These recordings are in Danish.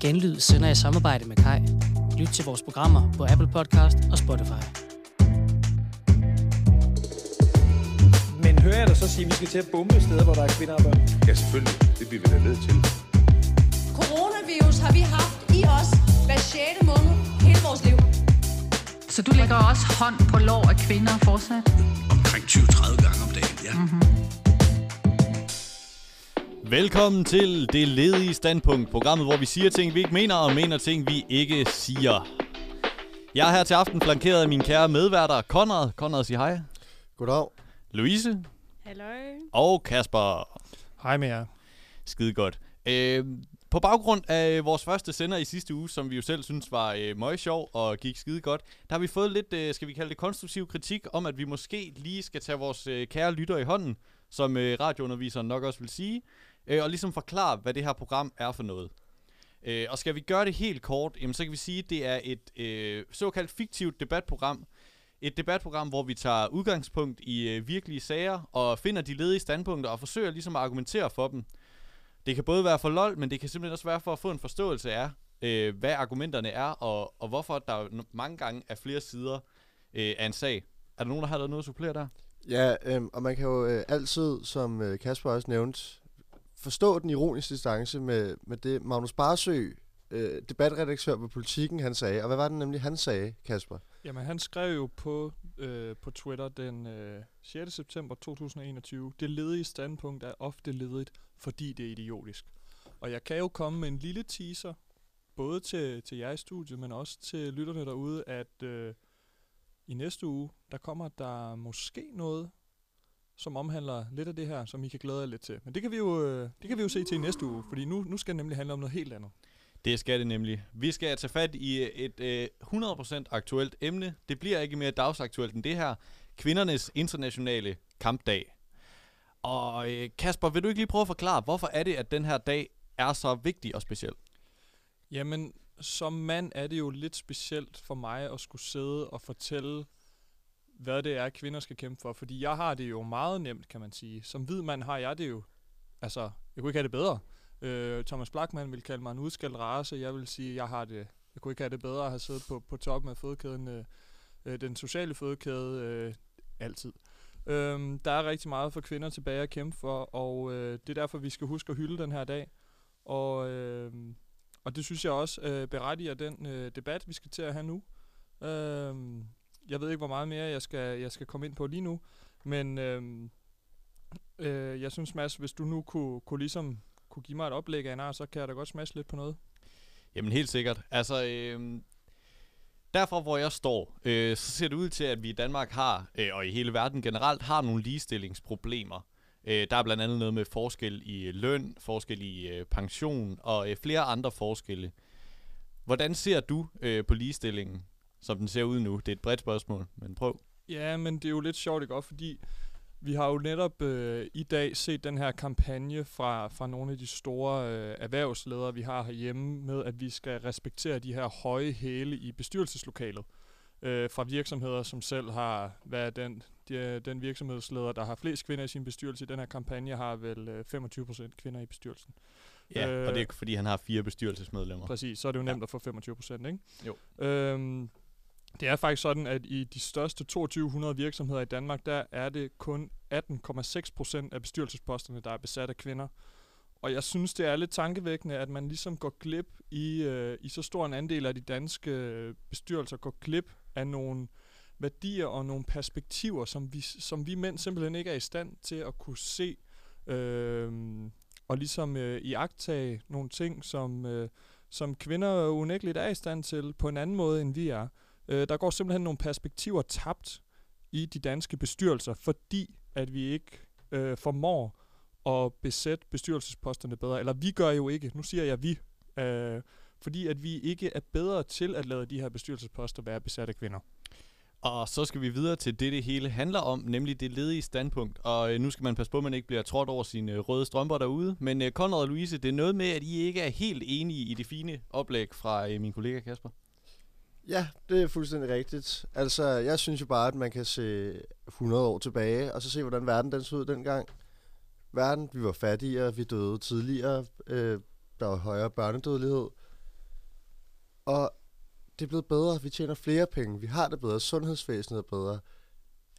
Genlyd sender i samarbejde med Kai. Lyt til vores programmer på Apple Podcast og Spotify. Men hører jeg dig så sige, at vi skal til at bombe steder, hvor der er kvinder og børn? Ja, selvfølgelig. Det bliver vi da nødt til. Coronavirus har vi haft i os hver 6. måned hele vores liv. Så du lægger også hånd på lår af kvinder fortsat? Omkring 20-30 gange om dagen, ja. Mm-hmm. Velkommen til Det Ledige Standpunkt, programmet, hvor vi siger ting, vi ikke mener, og mener ting, vi ikke siger. Jeg er her til aften flankeret af mine kære medværter, Konrad. Konrad, sig hej. Goddag. Louise. Halløj. Og Kasper. Hej med jer. Skide godt. Øh, på baggrund af vores første sender i sidste uge, som vi jo selv synes var øh, meget sjov og gik skide godt, der har vi fået lidt, øh, skal vi kalde det, konstruktiv kritik om, at vi måske lige skal tage vores øh, kære lytter i hånden, som øh, radiounderviseren nok også vil sige, øh, og ligesom forklare, hvad det her program er for noget. Øh, og skal vi gøre det helt kort, jamen, så kan vi sige, at det er et øh, såkaldt fiktivt debatprogram. Et debatprogram, hvor vi tager udgangspunkt i øh, virkelige sager og finder de ledige standpunkter og forsøger ligesom at argumentere for dem. Det kan både være for lol, men det kan simpelthen også være for at få en forståelse af, øh, hvad argumenterne er, og, og hvorfor der mange gange er flere sider øh, af en sag. Er der nogen, der har noget at supplere der? Ja, øh, og man kan jo øh, altid, som øh, Kasper også nævnte, forstå den ironiske distance med, med det Magnus Barsø, øh, debatredaktør på Politiken, han sagde. Og hvad var det nemlig, han sagde, Kasper? Jamen, han skrev jo på, øh, på Twitter den øh, 6. september 2021, det ledige standpunkt er ofte ledigt, fordi det er idiotisk. Og jeg kan jo komme med en lille teaser, både til, til jer i studiet, men også til lytterne derude, at øh, i næste uge, der kommer der måske noget, som omhandler lidt af det her, som I kan glæde jer lidt til. Men det kan vi jo, øh, det kan vi jo se til i næste uge, fordi nu, nu skal det nemlig handle om noget helt andet. Det skal det nemlig. Vi skal tage fat i et øh, 100% aktuelt emne. Det bliver ikke mere dagsaktuelt end det her. Kvindernes internationale kampdag. Og øh, Kasper, vil du ikke lige prøve at forklare, hvorfor er det, at den her dag er så vigtig og speciel? Jamen, som mand er det jo lidt specielt for mig at skulle sidde og fortælle, hvad det er, kvinder skal kæmpe for. Fordi jeg har det jo meget nemt, kan man sige. Som hvid mand har jeg det jo. Altså, jeg kunne ikke have det bedre. Øh, Thomas Blackman vil kalde mig en udskældt race. Jeg vil sige, jeg har det. Jeg kunne ikke have det bedre at have siddet på, på toppen af fødekæden. Øh, øh, den sociale fødekæde. Øh, altid. Øhm, der er rigtig meget for kvinder tilbage at kæmpe for, og øh, det er derfor, vi skal huske at hylde den her dag. Og, øh, og det synes jeg også øh, berettiger den øh, debat, vi skal til at have nu. Øh, jeg ved ikke, hvor meget mere jeg skal, jeg skal komme ind på lige nu, men øh, øh, jeg synes, Mads, hvis du nu kunne, kunne ligesom kunne give mig et oplæg af en art, så kan jeg da godt smaske lidt på noget. Jamen helt sikkert. Altså, øh, derfra hvor jeg står, øh, så ser det ud til, at vi i Danmark har, øh, og i hele verden generelt, har nogle ligestillingsproblemer. Øh, der er blandt andet noget med forskel i øh, løn, forskel i øh, pension og øh, flere andre forskelle. Hvordan ser du øh, på ligestillingen, som den ser ud nu? Det er et bredt spørgsmål, men prøv. Ja, men det er jo lidt sjovt, ikke? Fordi vi har jo netop øh, i dag set den her kampagne fra, fra nogle af de store øh, erhvervsledere, vi har herhjemme, med at vi skal respektere de her høje hæle i bestyrelseslokalet. Øh, fra virksomheder, som selv har, hvad er den, de, den virksomhedsleder, der har flest kvinder i sin bestyrelse i den her kampagne, har vel øh, 25% kvinder i bestyrelsen. Ja, øh, og det er fordi, han har fire bestyrelsesmedlemmer. Præcis, så er det jo nemt ja. at få 25%, ikke? Jo. Øhm, det er faktisk sådan, at i de største 2200 virksomheder i Danmark, der er det kun 18,6 procent af bestyrelsesposterne, der er besat af kvinder. Og jeg synes, det er lidt tankevækkende, at man ligesom går glip i, øh, i så stor en andel af de danske øh, bestyrelser, går glip af nogle værdier og nogle perspektiver, som vi, som vi mænd simpelthen ikke er i stand til at kunne se øh, og ligesom øh, iagtage nogle ting, som, øh, som kvinder unægteligt er i stand til på en anden måde, end vi er. Øh, der går simpelthen nogle perspektiver tabt i de danske bestyrelser, fordi at vi ikke øh, formår at besætte bestyrelsesposterne bedre. Eller vi gør jo ikke, nu siger jeg vi, øh, fordi at vi ikke er bedre til at lade de her bestyrelsesposter være besat af kvinder. Og så skal vi videre til det, det hele handler om, nemlig det ledige standpunkt. Og øh, nu skal man passe på, at man ikke bliver trådt over sine øh, røde strømper derude. Men øh, Conrad og Louise, det er noget med, at I ikke er helt enige i det fine oplæg fra øh, min kollega Kasper. Ja, det er fuldstændig rigtigt. Altså, jeg synes jo bare, at man kan se 100 år tilbage, og så se, hvordan verden den så ud dengang. Verden, vi var fattigere, vi døde tidligere, øh, der var højere børnedødelighed. Og det er blevet bedre, vi tjener flere penge, vi har det bedre, sundhedsvæsenet er bedre.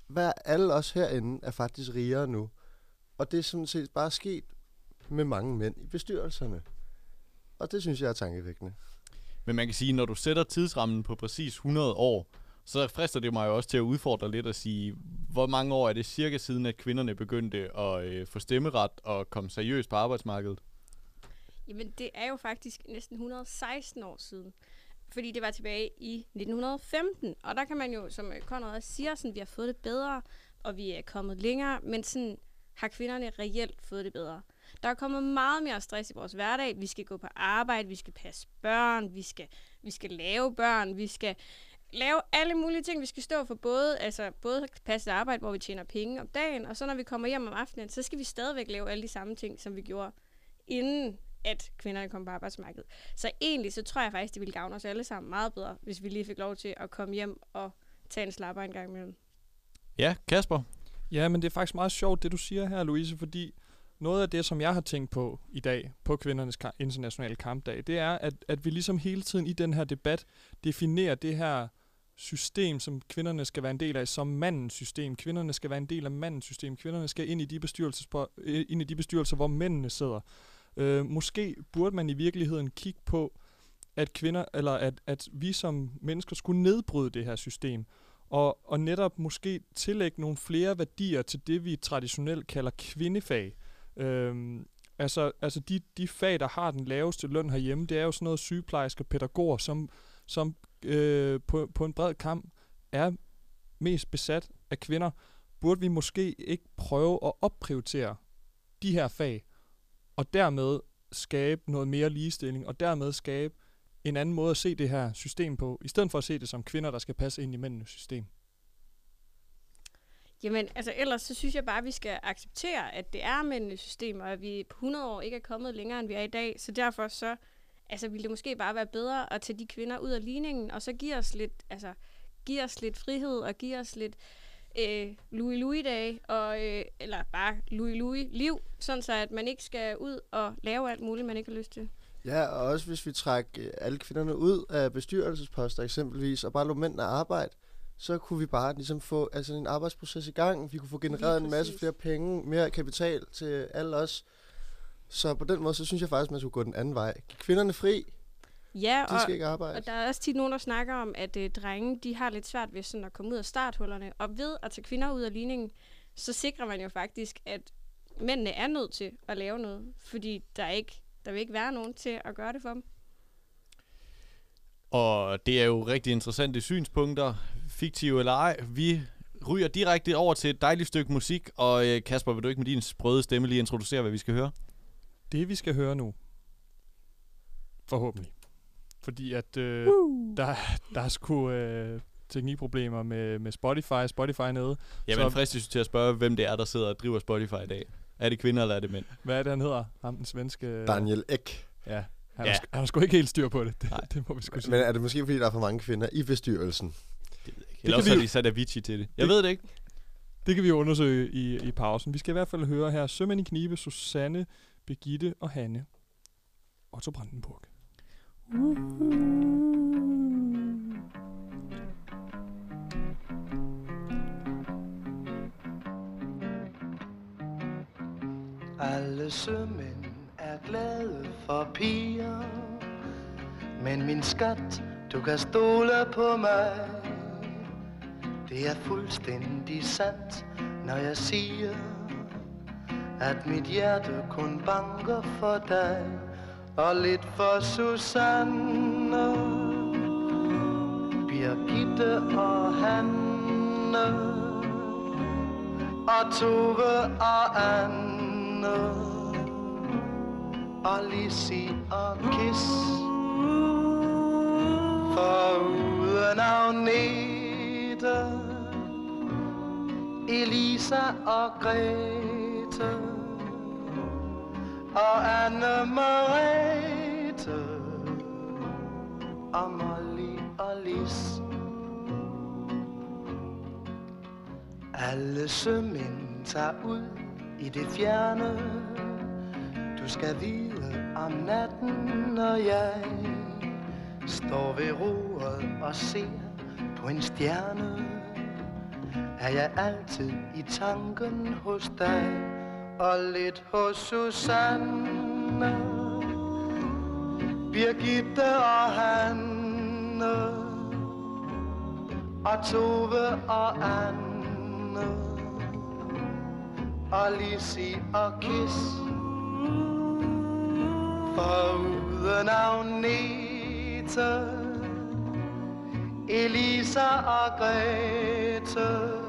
Hver, alle os herinde er faktisk rigere nu. Og det er sådan set bare sket med mange mænd i bestyrelserne. Og det synes jeg er tankevækkende. Men man kan sige, når du sætter tidsrammen på præcis 100 år, så frister det mig jo også til at udfordre lidt og sige, hvor mange år er det cirka siden, at kvinderne begyndte at øh, få stemmeret og komme seriøst på arbejdsmarkedet? Jamen, det er jo faktisk næsten 116 år siden. Fordi det var tilbage i 1915. Og der kan man jo, som øh, Conrad også siger, sådan, vi har fået det bedre, og vi er kommet længere, men sådan har kvinderne reelt fået det bedre. Der er kommet meget mere stress i vores hverdag. Vi skal gå på arbejde, vi skal passe børn, vi skal, vi skal lave børn, vi skal lave alle mulige ting. Vi skal stå for både, altså både passe arbejde, hvor vi tjener penge om dagen, og så når vi kommer hjem om aftenen, så skal vi stadigvæk lave alle de samme ting, som vi gjorde inden at kvinderne kom på arbejdsmarkedet. Så egentlig så tror jeg faktisk, det ville gavne os alle sammen meget bedre, hvis vi lige fik lov til at komme hjem og tage en slapper en gang imellem. Ja, Kasper? Ja, men det er faktisk meget sjovt, det du siger her, Louise, fordi noget af det, som jeg har tænkt på i dag, på kvindernes ka- internationale kampdag, det er, at, at vi ligesom hele tiden i den her debat definerer det her system, som kvinderne skal være en del af, som mandens system. Kvinderne skal være en del af mandens system. Kvinderne skal ind i de, bestyrelser, ind i de bestyrelser, hvor mændene sidder. Øh, måske burde man i virkeligheden kigge på, at kvinder, eller at, at vi som mennesker skulle nedbryde det her system, og, og netop måske tillægge nogle flere værdier til det, vi traditionelt kalder kvindefag. Øhm, altså altså de, de fag, der har den laveste løn herhjemme, det er jo sådan noget sygeplejersker, pædagoger, som, som øh, på, på en bred kamp er mest besat af kvinder. Burde vi måske ikke prøve at opprioritere de her fag, og dermed skabe noget mere ligestilling, og dermed skabe en anden måde at se det her system på, i stedet for at se det som kvinder, der skal passe ind i mændenes system. Jamen, altså ellers så synes jeg bare, at vi skal acceptere, at det er mændenes system, og at vi på 100 år ikke er kommet længere, end vi er i dag. Så derfor så altså, ville det måske bare være bedre at tage de kvinder ud af ligningen, og så give os lidt, altså, give os lidt frihed, og give os lidt øh, Louis Louis dag og, øh, eller bare Louis Louis liv, sådan så at man ikke skal ud og lave alt muligt, man ikke har lyst til. Ja, og også hvis vi trækker øh, alle kvinderne ud af bestyrelsesposter eksempelvis, og bare lå mændene arbejde, så kunne vi bare ligesom få altså, en arbejdsproces i gang. Vi kunne få genereret en masse flere penge, mere kapital til alle os. Så på den måde, så synes jeg faktisk, man skulle gå den anden vej. Giv kvinderne fri. Ja, de skal ikke arbejde. og der er også tit nogen, der snakker om, at øh, drenge de har lidt svært ved sådan at komme ud af starthullerne. Og ved at tage kvinder ud af ligningen, så sikrer man jo faktisk, at mændene er nødt til at lave noget. Fordi der, er ikke, der vil ikke være nogen til at gøre det for dem. Og det er jo rigtig interessante synspunkter, fiktive eller ej. Vi ryger direkte over til et dejligt stykke musik, og øh, Kasper, vil du ikke med din sprøde stemme lige introducere, hvad vi skal høre? Det vi skal høre nu, forhåbentlig, fordi at øh, der, der er sgu øh, teknikproblemer med, med Spotify, Spotify nede. Ja, men fristes til at spørge, hvem det er, der sidder og driver Spotify i dag. Er det kvinder, eller er det mænd? Hvad er det, han hedder? Ham, den svenske... Daniel Ek. Ja, han, ja. Har, han har sgu ikke helt styr på det. Det, det må vi sgu sige. Men er det måske, fordi der er for mange kvinder i bestyrelsen? Ikke. Eller også har de sat Avicii til det. Jeg det, ved det ikke. Det kan vi jo undersøge i, i pausen. Vi skal i hvert fald høre her Sømænd i Knibe, Susanne, Begitte og Hanne. Otto Brandenburg. Alle sømænd er glade for piger Men min skat, du kan stole på mig det er fuldstændig sandt, når jeg siger At mit hjerte kun banker for dig Og lidt for Susanne. Birgitte og Hanne Og Tove og Anne Og Lissi og Kiss For uden Agnete Elisa og Grete Og Anne Marete Og Molly og Lis. Alle sømænd tager ud i det fjerne. Du skal vide om natten, når jeg står ved roret og ser på en stjerne, er jeg altid i tanken hos dig, og lidt hos Susanne, Birgitte og Hanne, og Tove og Anne, og Lisi og Kis, foruden Agnete, Elisa og Grete,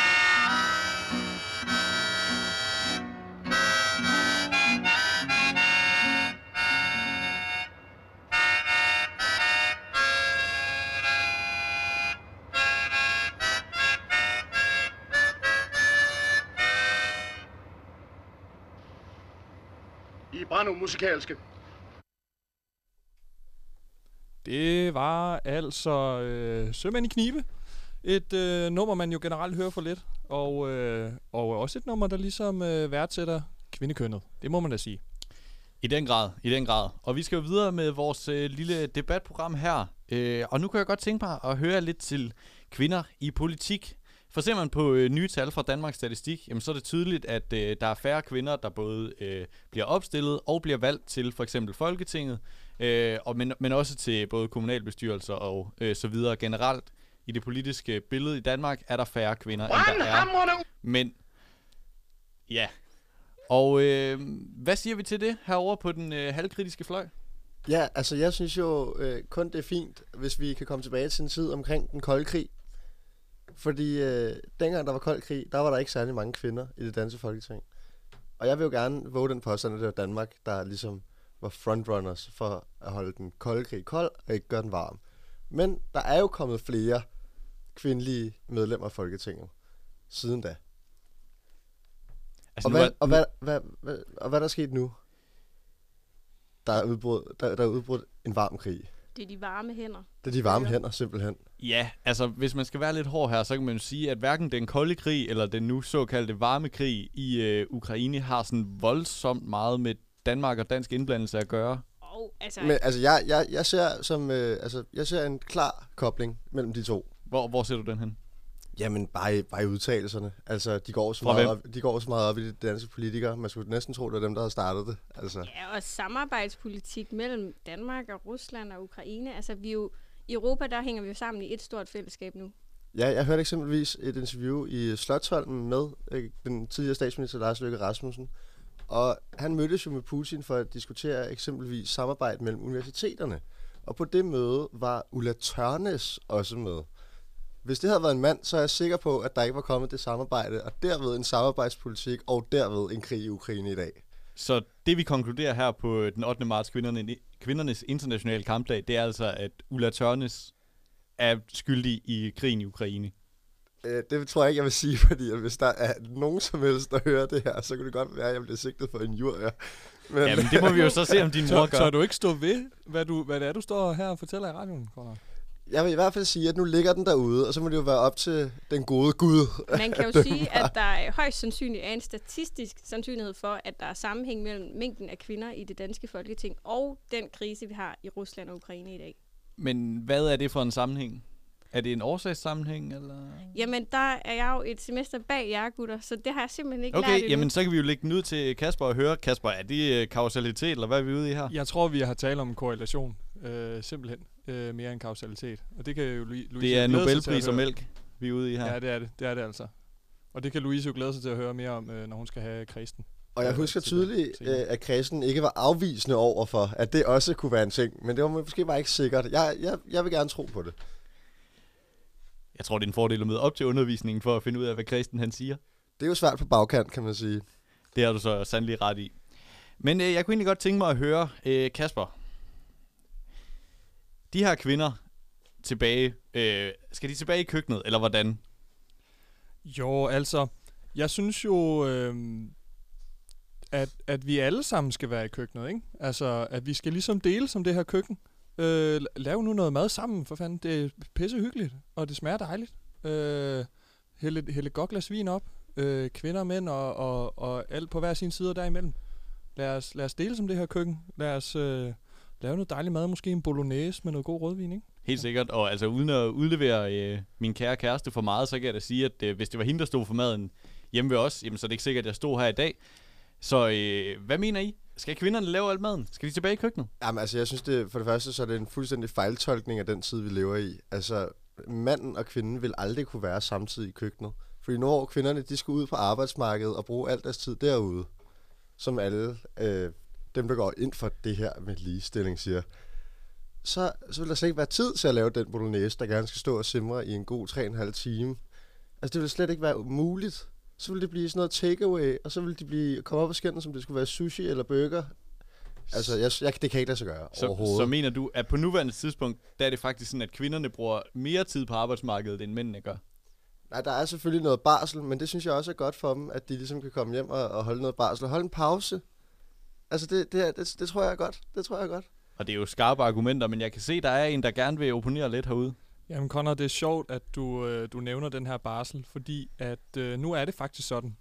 er brænde musikalske. Det var altså øh, Sømænd i knibe. Et øh, nummer, man jo generelt hører for lidt. Og, øh, og også et nummer, der ligesom øh, værdsætter kvindekønnet. Det må man da sige. I den grad, i den grad. Og vi skal jo videre med vores øh, lille debatprogram her. Øh, og nu kan jeg godt tænke mig at høre lidt til kvinder i politik. For ser man på øh, nye tal fra Danmarks Statistik, jamen, så er det tydeligt, at øh, der er færre kvinder, der både øh, bliver opstillet og bliver valgt til for eksempel Folketinget, øh, og, men, men også til både kommunalbestyrelser og øh, så videre. Generelt i det politiske billede i Danmark er der færre kvinder, end der er mænd. Ja. Og øh, hvad siger vi til det herover på den øh, halvkritiske fløj? Ja, altså jeg synes jo øh, kun det er fint, hvis vi kan komme tilbage til en tid omkring den kolde krig. Fordi øh, dengang der var kold krig, der var der ikke særlig mange kvinder i det danske folketing. Og jeg vil jo gerne våge den påstand, at det var Danmark, der ligesom var frontrunners for at holde den kolde krig kold og ikke gøre den varm. Men der er jo kommet flere kvindelige medlemmer af Folketinget siden da. Altså, og, hvad, er- og, hvad, hvad, hvad, og hvad er der sket nu? Der er udbrudt, der, der er udbrudt en varm krig. Det er de varme hænder. Det er de varme hænder, simpelthen. Ja, altså hvis man skal være lidt hård her, så kan man jo sige, at hverken den kolde krig eller den nu såkaldte varme krig i øh, Ukraine har sådan voldsomt meget med Danmark og dansk indblandelse at gøre. Og altså, Men altså, jeg, jeg, jeg ser som, øh, altså, jeg ser en klar kobling mellem de to. Hvor, hvor ser du den hen? Jamen, bare i, bare i udtalelserne. Altså, de går, så Fra meget hvem? op, de går så meget op i de danske politikere. Man skulle næsten tro, det var dem, der havde startet det. Altså. ja, og samarbejdspolitik mellem Danmark og Rusland og Ukraine. Altså, vi jo, i Europa, der hænger vi jo sammen i et stort fællesskab nu. Ja, jeg hørte eksempelvis et interview i Slottholmen med øh, den tidligere statsminister Lars Løkke Rasmussen. Og han mødtes jo med Putin for at diskutere eksempelvis samarbejde mellem universiteterne. Og på det møde var Ulla Tørnes også med. Hvis det havde været en mand, så er jeg sikker på, at der ikke var kommet det samarbejde, og derved en samarbejdspolitik, og derved en krig i Ukraine i dag. Så det vi konkluderer her på den 8. marts, kvinderne, kvindernes internationale kampdag, det er altså, at Ulla Tørnes er skyldig i krigen i Ukraine. Øh, det tror jeg ikke, jeg vil sige, fordi at hvis der er nogen som helst, der hører det her, så kunne det godt være, at jeg bliver sigtet for en jur. Ja. Men, Jamen, det må vi jo så se, om din mor Så, gør. så du ikke stå ved, hvad, du, hvad det er, du står her og fortæller i radioen, Conrad? Jeg vil i hvert fald sige, at nu ligger den derude, og så må det jo være op til den gode Gud. Man kan jo sige, at der er højst sandsynligt er en statistisk sandsynlighed for, at der er sammenhæng mellem mængden af kvinder i det danske folketing og den krise, vi har i Rusland og Ukraine i dag. Men hvad er det for en sammenhæng? Er det en årsagssammenhæng, eller? Jamen, der er jeg jo et semester bag jer, gutter, så det har jeg simpelthen ikke lært Okay, jamen så kan vi jo lægge den ud til Kasper og høre. Kasper, er det øh, kausalitet, eller hvad er vi ude i her? Jeg tror, vi har talt om korrelation, øh, simpelthen, øh, mere end kausalitet. Og det kan jo Louise Det er jo glæde sig til at Nobelpris og mælk, vi er ude i her. Ja, det er det. Det er det altså. Og det kan Louise jo glæde sig til at høre mere om, øh, når hun skal have kristen. Og jeg Øh, husker tydeligt, øh, at Kristen ikke var afvisende over for, at det også kunne være en ting. Men det var måske bare ikke sikkert. Jeg, jeg, jeg vil gerne tro på det. Jeg tror, det er en fordel at møde op til undervisningen for at finde ud af, hvad Kristen han siger. Det er jo svært på bagkant, kan man sige. Det har du så sandelig ret i. Men øh, jeg kunne egentlig godt tænke mig at høre, øh, Kasper. De her kvinder tilbage, øh, skal de tilbage i køkkenet, eller hvordan? Jo, altså, jeg synes jo, øh, at, at vi alle sammen skal være i køkkenet, ikke? Altså, at vi skal ligesom dele som det her køkken. Øh, lav nu noget mad sammen, for fanden. Det er pisse hyggeligt, og det smager dejligt. Øh, hælde, hælde et godt glas vin op. Øh, kvinder, mænd og, og, og alt på hver sin side og derimellem. Lad os, lad os dele som det her køkken. Lad os øh, lave noget dejlig mad. Måske en bolognese med noget god rødvin, ikke? Helt sikkert, og altså uden at udlevere øh, min kære kæreste for meget, så kan jeg da sige, at øh, hvis det var hende, der stod for maden hjemme ved os, jamen, så er det ikke sikkert, at jeg stod her i dag. Så øh, hvad mener I? Skal kvinderne lave alt maden? Skal de tilbage i køkkenet? Jamen altså, jeg synes det, for det første, så er det en fuldstændig fejltolkning af den tid, vi lever i. Altså, manden og kvinden vil aldrig kunne være samtidig i køkkenet. Fordi når kvinderne, de skal ud på arbejdsmarkedet og bruge al deres tid derude, som alle øh, dem, der går ind for det her med ligestilling, siger, så, så vil der slet ikke være tid til at lave den bolognese, der gerne skal stå og simre i en god 3,5 time. Altså, det vil slet ikke være muligt. Så vil det blive sådan noget takeaway, og så vil de blive, komme op og skændes, som det skulle være sushi eller burger. Altså, jeg, jeg, det kan ikke lade sig gøre så, overhovedet. Så mener du, at på nuværende tidspunkt, der er det faktisk sådan, at kvinderne bruger mere tid på arbejdsmarkedet, end mændene gør? Nej, der er selvfølgelig noget barsel, men det synes jeg også er godt for dem, at de ligesom kan komme hjem og, og holde noget barsel. Holde en pause. Altså, det, det, det, det tror jeg er godt. Det tror jeg er godt. Og det er jo skarpe argumenter, men jeg kan se, der er en, der gerne vil opponere lidt herude. Jamen Connor, det er sjovt, at du, øh, du nævner den her barsel, fordi at øh, nu er det faktisk sådan,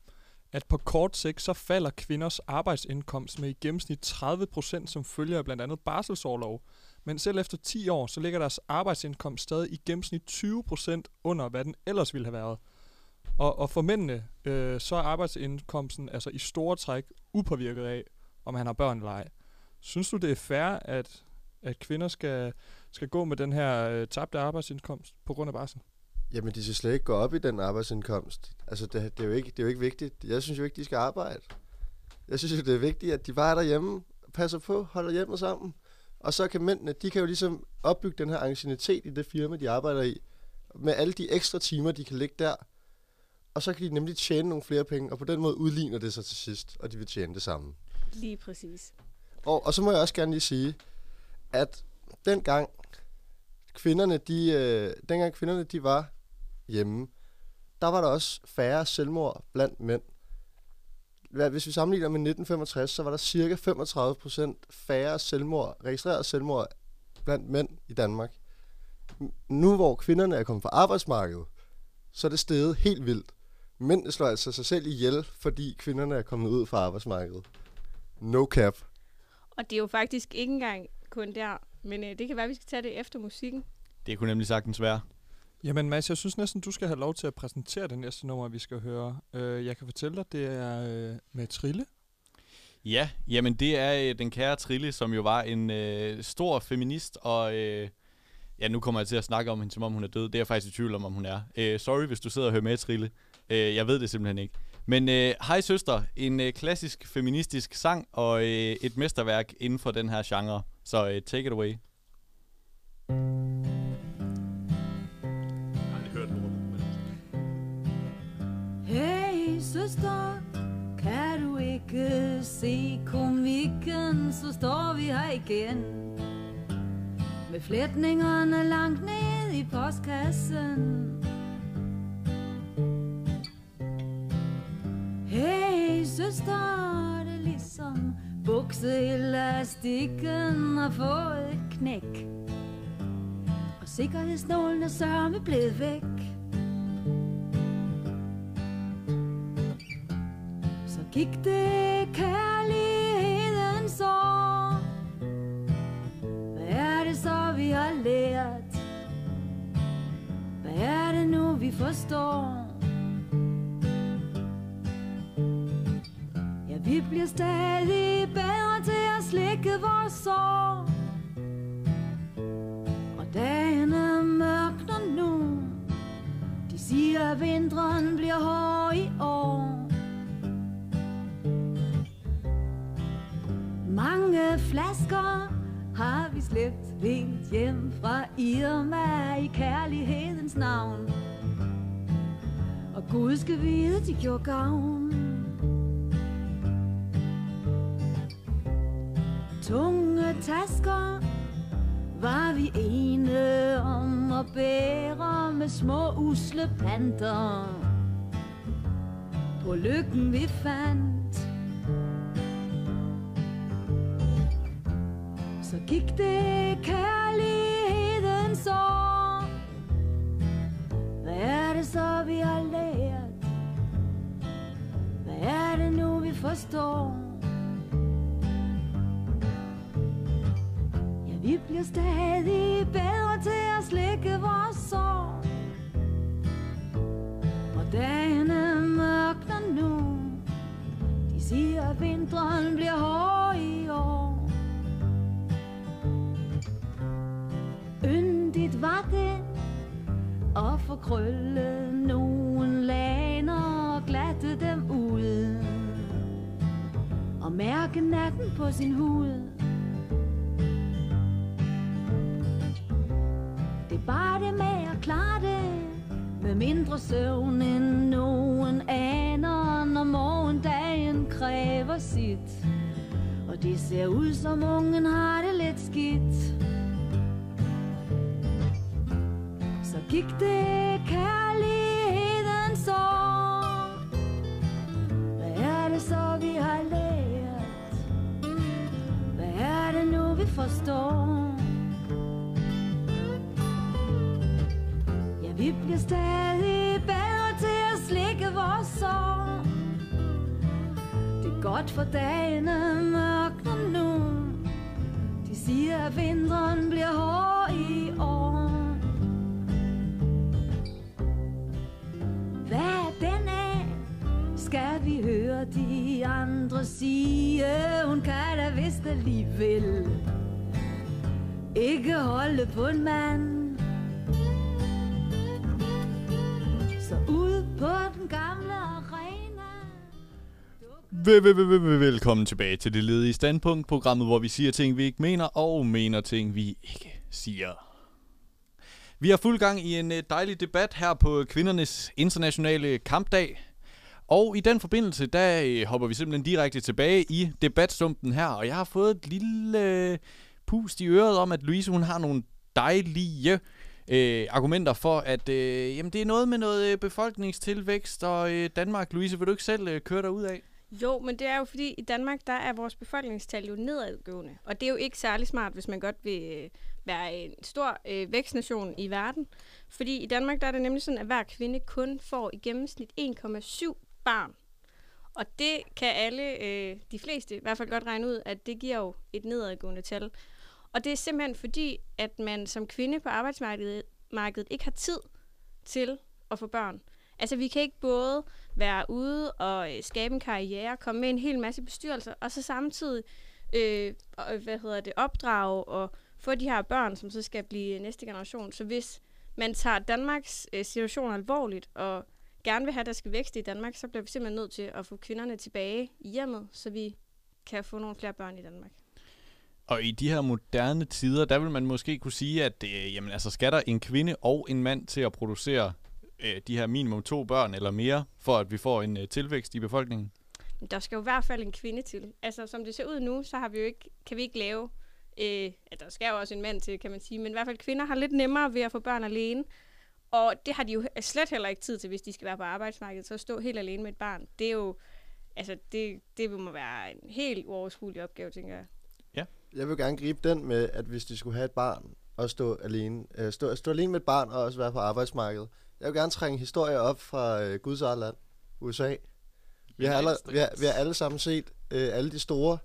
at på kort sigt, så falder kvinders arbejdsindkomst med i gennemsnit 30% som følger af blandt andet barselsårlov. Men selv efter 10 år, så ligger deres arbejdsindkomst stadig i gennemsnit 20% under, hvad den ellers ville have været. Og, og for mændene, øh, så er arbejdsindkomsten altså i store træk upåvirket af, om han har børn eller ej. Synes du, det er fair, at, at kvinder skal, skal gå med den her øh, tabte arbejdsindkomst på grund af barsel? Jamen, de skal slet ikke gå op i den arbejdsindkomst. Altså, det, det, er jo ikke, det er jo ikke vigtigt. Jeg synes jo ikke, de skal arbejde. Jeg synes jo, det er vigtigt, at de bare er derhjemme, passer på, holder hjemme sammen. Og så kan mændene, de kan jo ligesom opbygge den her ancienitet i det firma, de arbejder i. Med alle de ekstra timer, de kan ligge der. Og så kan de nemlig tjene nogle flere penge, og på den måde udligner det sig til sidst, og de vil tjene det samme. Lige præcis. Og, og så må jeg også gerne lige sige, at dengang kvinderne, de, øh, dengang kvinderne, de var hjemme, der var der også færre selvmord blandt mænd. Hvis vi sammenligner med 1965, så var der cirka 35% færre selvmord, registreret selvmord blandt mænd i Danmark. Nu hvor kvinderne er kommet fra arbejdsmarkedet, så er det steget helt vildt. Mændene slår altså sig selv ihjel, fordi kvinderne er kommet ud fra arbejdsmarkedet. No cap. Og det er jo faktisk ikke engang kun der, men øh, det kan være, at vi skal tage det efter musikken. Det kunne nemlig sagtens være. Jamen Mads, jeg synes næsten, du skal have lov til at præsentere det næste nummer, vi skal høre. Uh, jeg kan fortælle dig, det er uh, med Trille. Ja, jamen det er uh, den kære Trille, som jo var en uh, stor feminist, og uh, ja, nu kommer jeg til at snakke om hende, som om hun er død. Det er jeg faktisk i tvivl om, om hun er. Uh, sorry, hvis du sidder og hører med, Trille. Uh, jeg ved det simpelthen ikke. Men uh, Hej Søster, en uh, klassisk feministisk sang og uh, et mesterværk inden for den her genre. Så uh, take it away. Hey søster, kan du ikke se komikken, så står vi her igen. Med flætningerne langt ned i postkassen. Hey søster, det er ligesom bukseelastikken har fået et knæk. Og sikkerhedsnålen er sørme blevet væk. Så gik det kærlighedens år Hvad er det så, vi har lært? Hvad er det nu, vi forstår? Bliver stadig bedre til at slikke vores sår. Og dagene mørkner nu. De siger, at vinteren bliver hård i år. Mange flasker har vi slæbt helt hjem fra Irma i kærlighedens navn. Og Gud skal vide, de gjorde gavn. tunge tasker var vi ene om at bære med små usle panter på lykken vi fandt. Så gik det kærlighedens år. Hvad er det så, vi har lært? Hvad er det nu, vi forstår? Bliver stadig bedre til at slikke vores sår. Og dagene mørkner nu. De siger, at vinteren bliver hård i år. Yndigt var det At få krøllet nogen laner Og glatte dem ud. Og mærke natten på sin hud. Det er bare det med at klare det. Med mindre søvn end nogen aner Når morgendagen kræver sit. Og det ser ud som ungen har det lidt skidt. Så gik det kærlighedens år. Hvad er det så vi har lært? Hvad er det nu vi forstår? Vi bliver stadig bedre til at slikke vores sår. Det er godt for dagene mørkner nu De siger, at vinteren bliver hård i år. Hvad er den af? Skal vi høre de andre sige. Hun kan da vist alligevel Ikke holde på en mand. Den gamle arena Vel- vel- vel- vel- Velkommen tilbage til det ledige standpunkt, programmet, hvor vi siger ting, vi ikke mener, og mener ting, vi ikke siger. Vi har fuld gang i en øh, dejlig debat her på kvindernes internationale kampdag. Og i den forbindelse, der øh, hopper vi simpelthen direkte tilbage i debatstumpen her. Og jeg har fået et lille øh, pust i øret om, at Louise hun har nogle dejlige øh, argumenter for, at øh, jamen, det er noget med noget øh, befolkningstilvækst og øh, Danmark. Louise, vil du ikke selv øh, køre dig ud af? Jo, men det er jo fordi, i Danmark, der er vores befolkningstal jo nedadgående. Og det er jo ikke særlig smart, hvis man godt vil øh, være en stor øh, vækstnation i verden. Fordi i Danmark, der er det nemlig sådan, at hver kvinde kun får i gennemsnit 1,7 barn. Og det kan alle, øh, de fleste i hvert fald godt regne ud, at det giver jo et nedadgående tal. Og det er simpelthen fordi, at man som kvinde på arbejdsmarkedet markedet ikke har tid til at få børn. Altså, vi kan ikke både være ude og øh, skabe en karriere, komme med en hel masse bestyrelser, og så samtidig øh, og, øh, hvad hedder det, opdrage og få de her børn, som så skal blive næste generation. Så hvis man tager Danmarks øh, situation alvorligt og gerne vil have, at der skal vækste i Danmark, så bliver vi simpelthen nødt til at få kvinderne tilbage i hjemmet, så vi kan få nogle flere børn i Danmark. Og i de her moderne tider, der vil man måske kunne sige, at øh, jamen, altså, skal der en kvinde og en mand til at producere øh, de her minimum to børn eller mere, for at vi får en øh, tilvækst i befolkningen? Der skal jo i hvert fald en kvinde til. Altså, som det ser ud nu, så har vi jo ikke, kan vi ikke lave... Øh, at der skal jo også en mand til, kan man sige. Men i hvert fald kvinder har lidt nemmere ved at få børn alene. Og det har de jo slet heller ikke tid til, hvis de skal være på arbejdsmarkedet. Så at stå helt alene med et barn, det er jo... Altså, det, det må være en helt uoverskuelig opgave, tænker jeg. Jeg vil gerne gribe den med, at hvis de skulle have et barn og stå alene, øh, stå, stå alene med et barn og også være på arbejdsmarkedet. Jeg vil gerne trænge historier op fra øh, Guds eget land, USA. Vi har, alle, vi, har, vi har alle sammen set øh, alle de store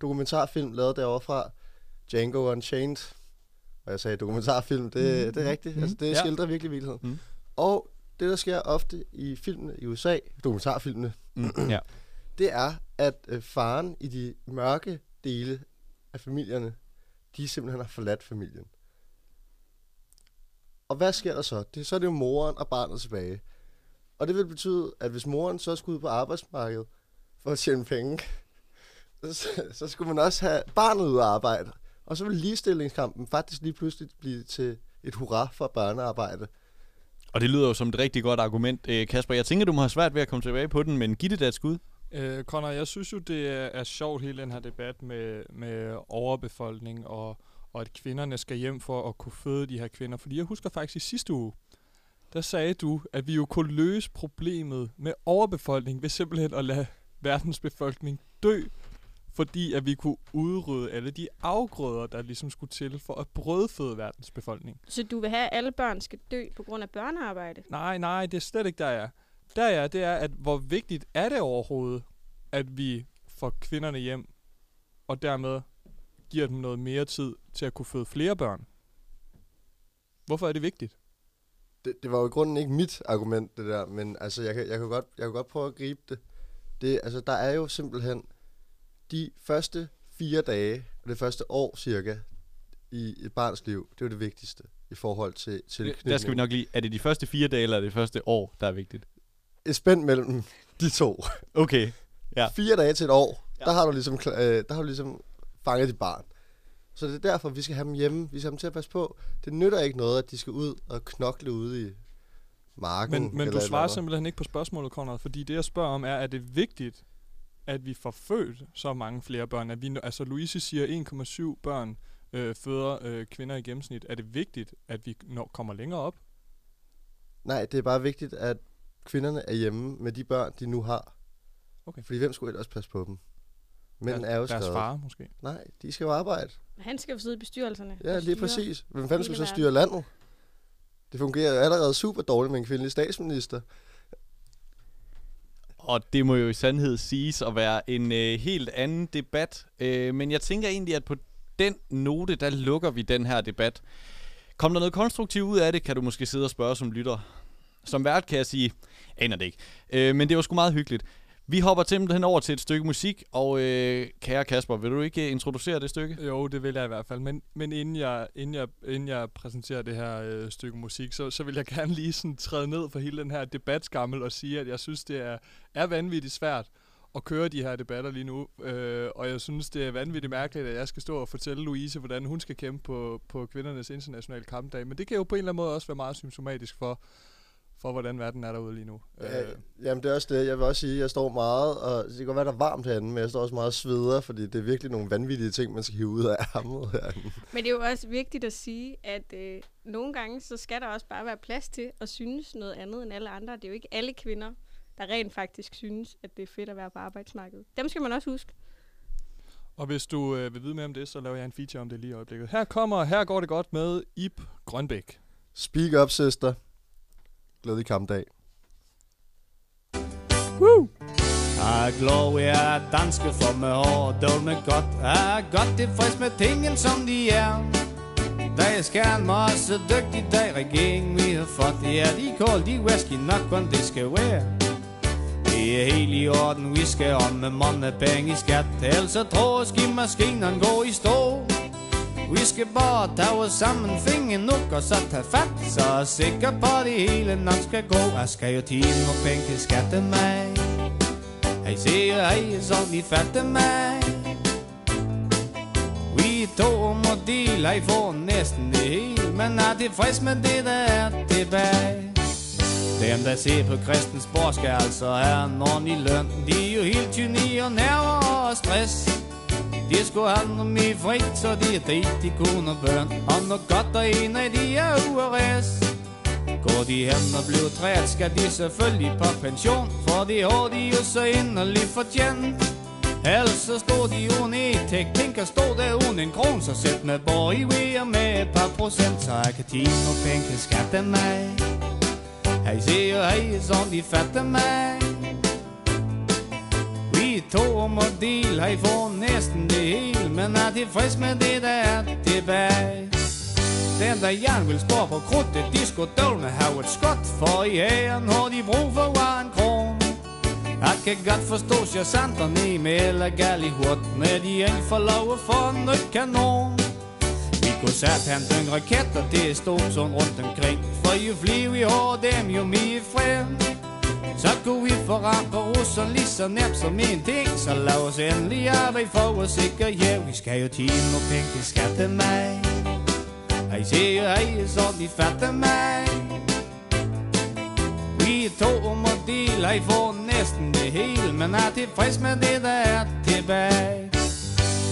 dokumentarfilm lavet derovre fra. Django Unchained. Og jeg sagde dokumentarfilm, det, Mhm. det er rigtigt. Mhm. Altså, det Ja. skildrer virkelig virkeligheden. Mhm. Og det, der sker ofte i filmene i USA, dokumentarfilmene, Mm, ja. det er, at øh, faren i de mørke dele af familierne, de simpelthen har forladt familien. Og hvad sker der så? Det, så er det jo moren og barnet tilbage. Og det vil betyde, at hvis moren så skulle ud på arbejdsmarkedet for at tjene penge, så, så skulle man også have barnet ud at arbejde. Og så vil ligestillingskampen faktisk lige pludselig blive til et hurra for børnearbejde. Og det lyder jo som et rigtig godt argument. Øh, Kasper, jeg tænker, du må have svært ved at komme tilbage på den, men giv det da et skud. Øh, Connor, jeg synes jo, det er, er sjovt hele den her debat med, med overbefolkning og, og at kvinderne skal hjem for at kunne føde de her kvinder. Fordi jeg husker faktisk i sidste uge, der sagde du, at vi jo kunne løse problemet med overbefolkning ved simpelthen at lade verdens befolkning dø, fordi at vi kunne udrydde alle de afgrøder, der ligesom skulle til for at brødføde verdens befolkning. Så du vil have, at alle børn skal dø på grund af børnearbejde? Nej, nej, det er slet ikke der, jeg er. Der er, det er, at hvor vigtigt er det overhovedet, at vi får kvinderne hjem, og dermed giver dem noget mere tid til at kunne føde flere børn. Hvorfor er det vigtigt? Det, det var jo i grunden ikke mit argument, det der, men altså, jeg kan, jeg kan, godt, jeg kan godt prøve at gribe det. det. Altså, der er jo simpelthen de første fire dage, og det første år cirka, i et barns liv, det er jo det vigtigste i forhold til, til Der skal vi nok lige... Er det de første fire dage, eller er det første år, der er vigtigt? Et spænd mellem de to. Okay, ja. Fire dage til et år, ja. der, har du ligesom, øh, der har du ligesom fanget dit barn. Så det er derfor, vi skal have dem hjemme. Vi skal have dem til at passe på. Det nytter ikke noget, at de skal ud og knokle ude i marken. Men, men du svarer eller simpelthen ikke på spørgsmålet, Conrad, fordi det jeg spørger om er, er det vigtigt, at vi får født så mange flere børn? At vi, altså Louise siger 1,7 børn øh, føder øh, kvinder i gennemsnit. Er det vigtigt, at vi når, kommer længere op? Nej, det er bare vigtigt, at kvinderne er hjemme med de børn, de nu har. Okay. Fordi hvem skulle ellers passe på dem? Mænd er jo deres skrevet. far, måske? Nej, de skal jo arbejde. Han skal jo sidde i bestyrelserne. Ja, lige styre præcis. Hvem fanden skal så styre landet? Det fungerer jo allerede super dårligt med en kvindelig statsminister. Og det må jo i sandhed siges at være en øh, helt anden debat. Øh, men jeg tænker egentlig, at på den note, der lukker vi den her debat. Kom der noget konstruktivt ud af det, kan du måske sidde og spørge som lytter. Som vært kan jeg sige, aner det ikke. Øh, men det var sgu meget hyggeligt. Vi hopper simpelthen over til et stykke musik, og øh, kære Kasper, vil du ikke øh, introducere det stykke? Jo, det vil jeg i hvert fald. Men, men inden, jeg, inden, jeg, inden jeg præsenterer det her øh, stykke musik, så, så vil jeg gerne lige sådan træde ned for hele den her debatskammel og sige, at jeg synes, det er, er vanvittigt svært at køre de her debatter lige nu. Øh, og jeg synes, det er vanvittigt mærkeligt, at jeg skal stå og fortælle Louise, hvordan hun skal kæmpe på, på kvindernes internationale kampdag. Men det kan jo på en eller anden måde også være meget symptomatisk for, for hvordan verden er derude lige nu. Ja, Øh, jamen det er også det. Jeg vil også sige, at jeg står meget, og det kan godt være, der er varmt herinde, men jeg står også meget og sveder, fordi det er virkelig nogle vanvittige ting, man skal hive ud af ærmet herinde. Men det er jo også vigtigt at sige, at øh, nogle gange, så skal der også bare være plads til at synes noget andet end alle andre. Det er jo ikke alle kvinder, der rent faktisk synes, at det er fedt at være på arbejdsmarkedet. Dem skal man også huske. Og hvis du øh, vil vide mere om det, så laver jeg en feature om det lige i øjeblikket. Her kommer, her går det godt med Ip Grønbæk. Speak up, søster. Glædelig kampdag. Woo! Jeg er glad, vi er danske, for med hår og med godt. Jeg er godt tilfreds med tingene, som de er. Der skal mig også dygtig, der regeringen vi har fået. Ja, de kold, de whisky nok, om det skal være. Det er helt i orden, vi skal om med mange penge i skat. Ellers så tror jeg, skimaskinerne går i stå. Vi skal bare tage os sammen, finde nok og så tage fat. Så er jeg sikker på, at det hele nok skal gå. Jeg skal jo tjene nogle penge til skatte mig. Hej siger hej, så vi fatte mig. Vi to må dele, jeg får næsten det hele. Men er tilfreds med det, der er tilbage. Dem, der ser på Christiansborg, skal altså have en ordentlig løn. De er jo helt tyni og nerver og stress. De skulle handle noget mere frit, så de er det, de kunne og børn. Og noget godt, og en af de er uarrest. Går de hen og bliver træt, skal de selvfølgelig på pension. For de har de jo så inderligt fortjent. Ellers så står de uden e-tek, tænker stå der uden en kron, så sæt med bor i ved med et par procent, så jeg kan tjene nogle penge til skatte mig. Hej siger hej, som de fatter mig. Vi to må dele, hej får næsten det hele, men er tilfreds med det, der er tilbage. Den der jern vil spore på krudtet, de skulle dølme have et skot, for i æren har de brug for var en kron. Jeg kan godt forstå sergeanterne i med eller gal i hurt, når de ikke får lov at få en nyt kanon. Vi kunne sætte han den raketter, det er stort sådan rundt omkring, for jo flere vi har dem, jo mere frem. Så kunne vi få russerne lige så nemt som en ting, så lad os endelig arbejde for at sikre ja, vi skal jo tjene nogle penge til skatte mig. Hej siger hej, så de fatter mig. Vi er to om at dele, hej får næsten det hele, men er tilfreds med det, der er tilbage.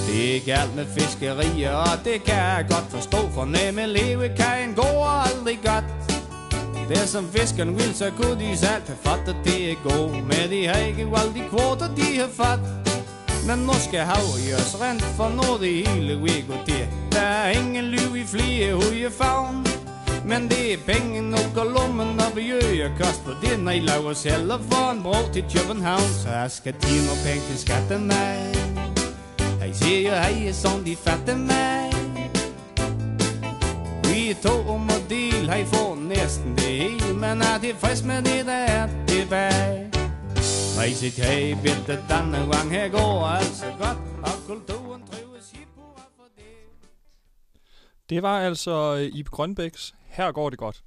Det er galt med fiskerier, og det kan jeg godt forstå, for nemme leve kan en gå aldrig godt. Det som fiskeren vil, så kunne de selv have fat, at det er god. Men de har ikke valgt de kvoter, de har fat. Men nu skal havet gøres rent, for nu det hele vi går til. Der er ingen liv i flere hujefagn. Men det er penge nok og lommen og bjøger kost på det, når I laver selv og får en bro til København. Så jeg skal de nogle penge til skatten mig. Hej siger hej, som de fatter mig. Vi er to om at dele, hej for næsten det hele Men er tilfreds med det, der er tilbage Crazy K-bæltet denne gang her går altså godt Og kulturen trives hip Det var altså øh, Ibe Grønbæks Her går det godt.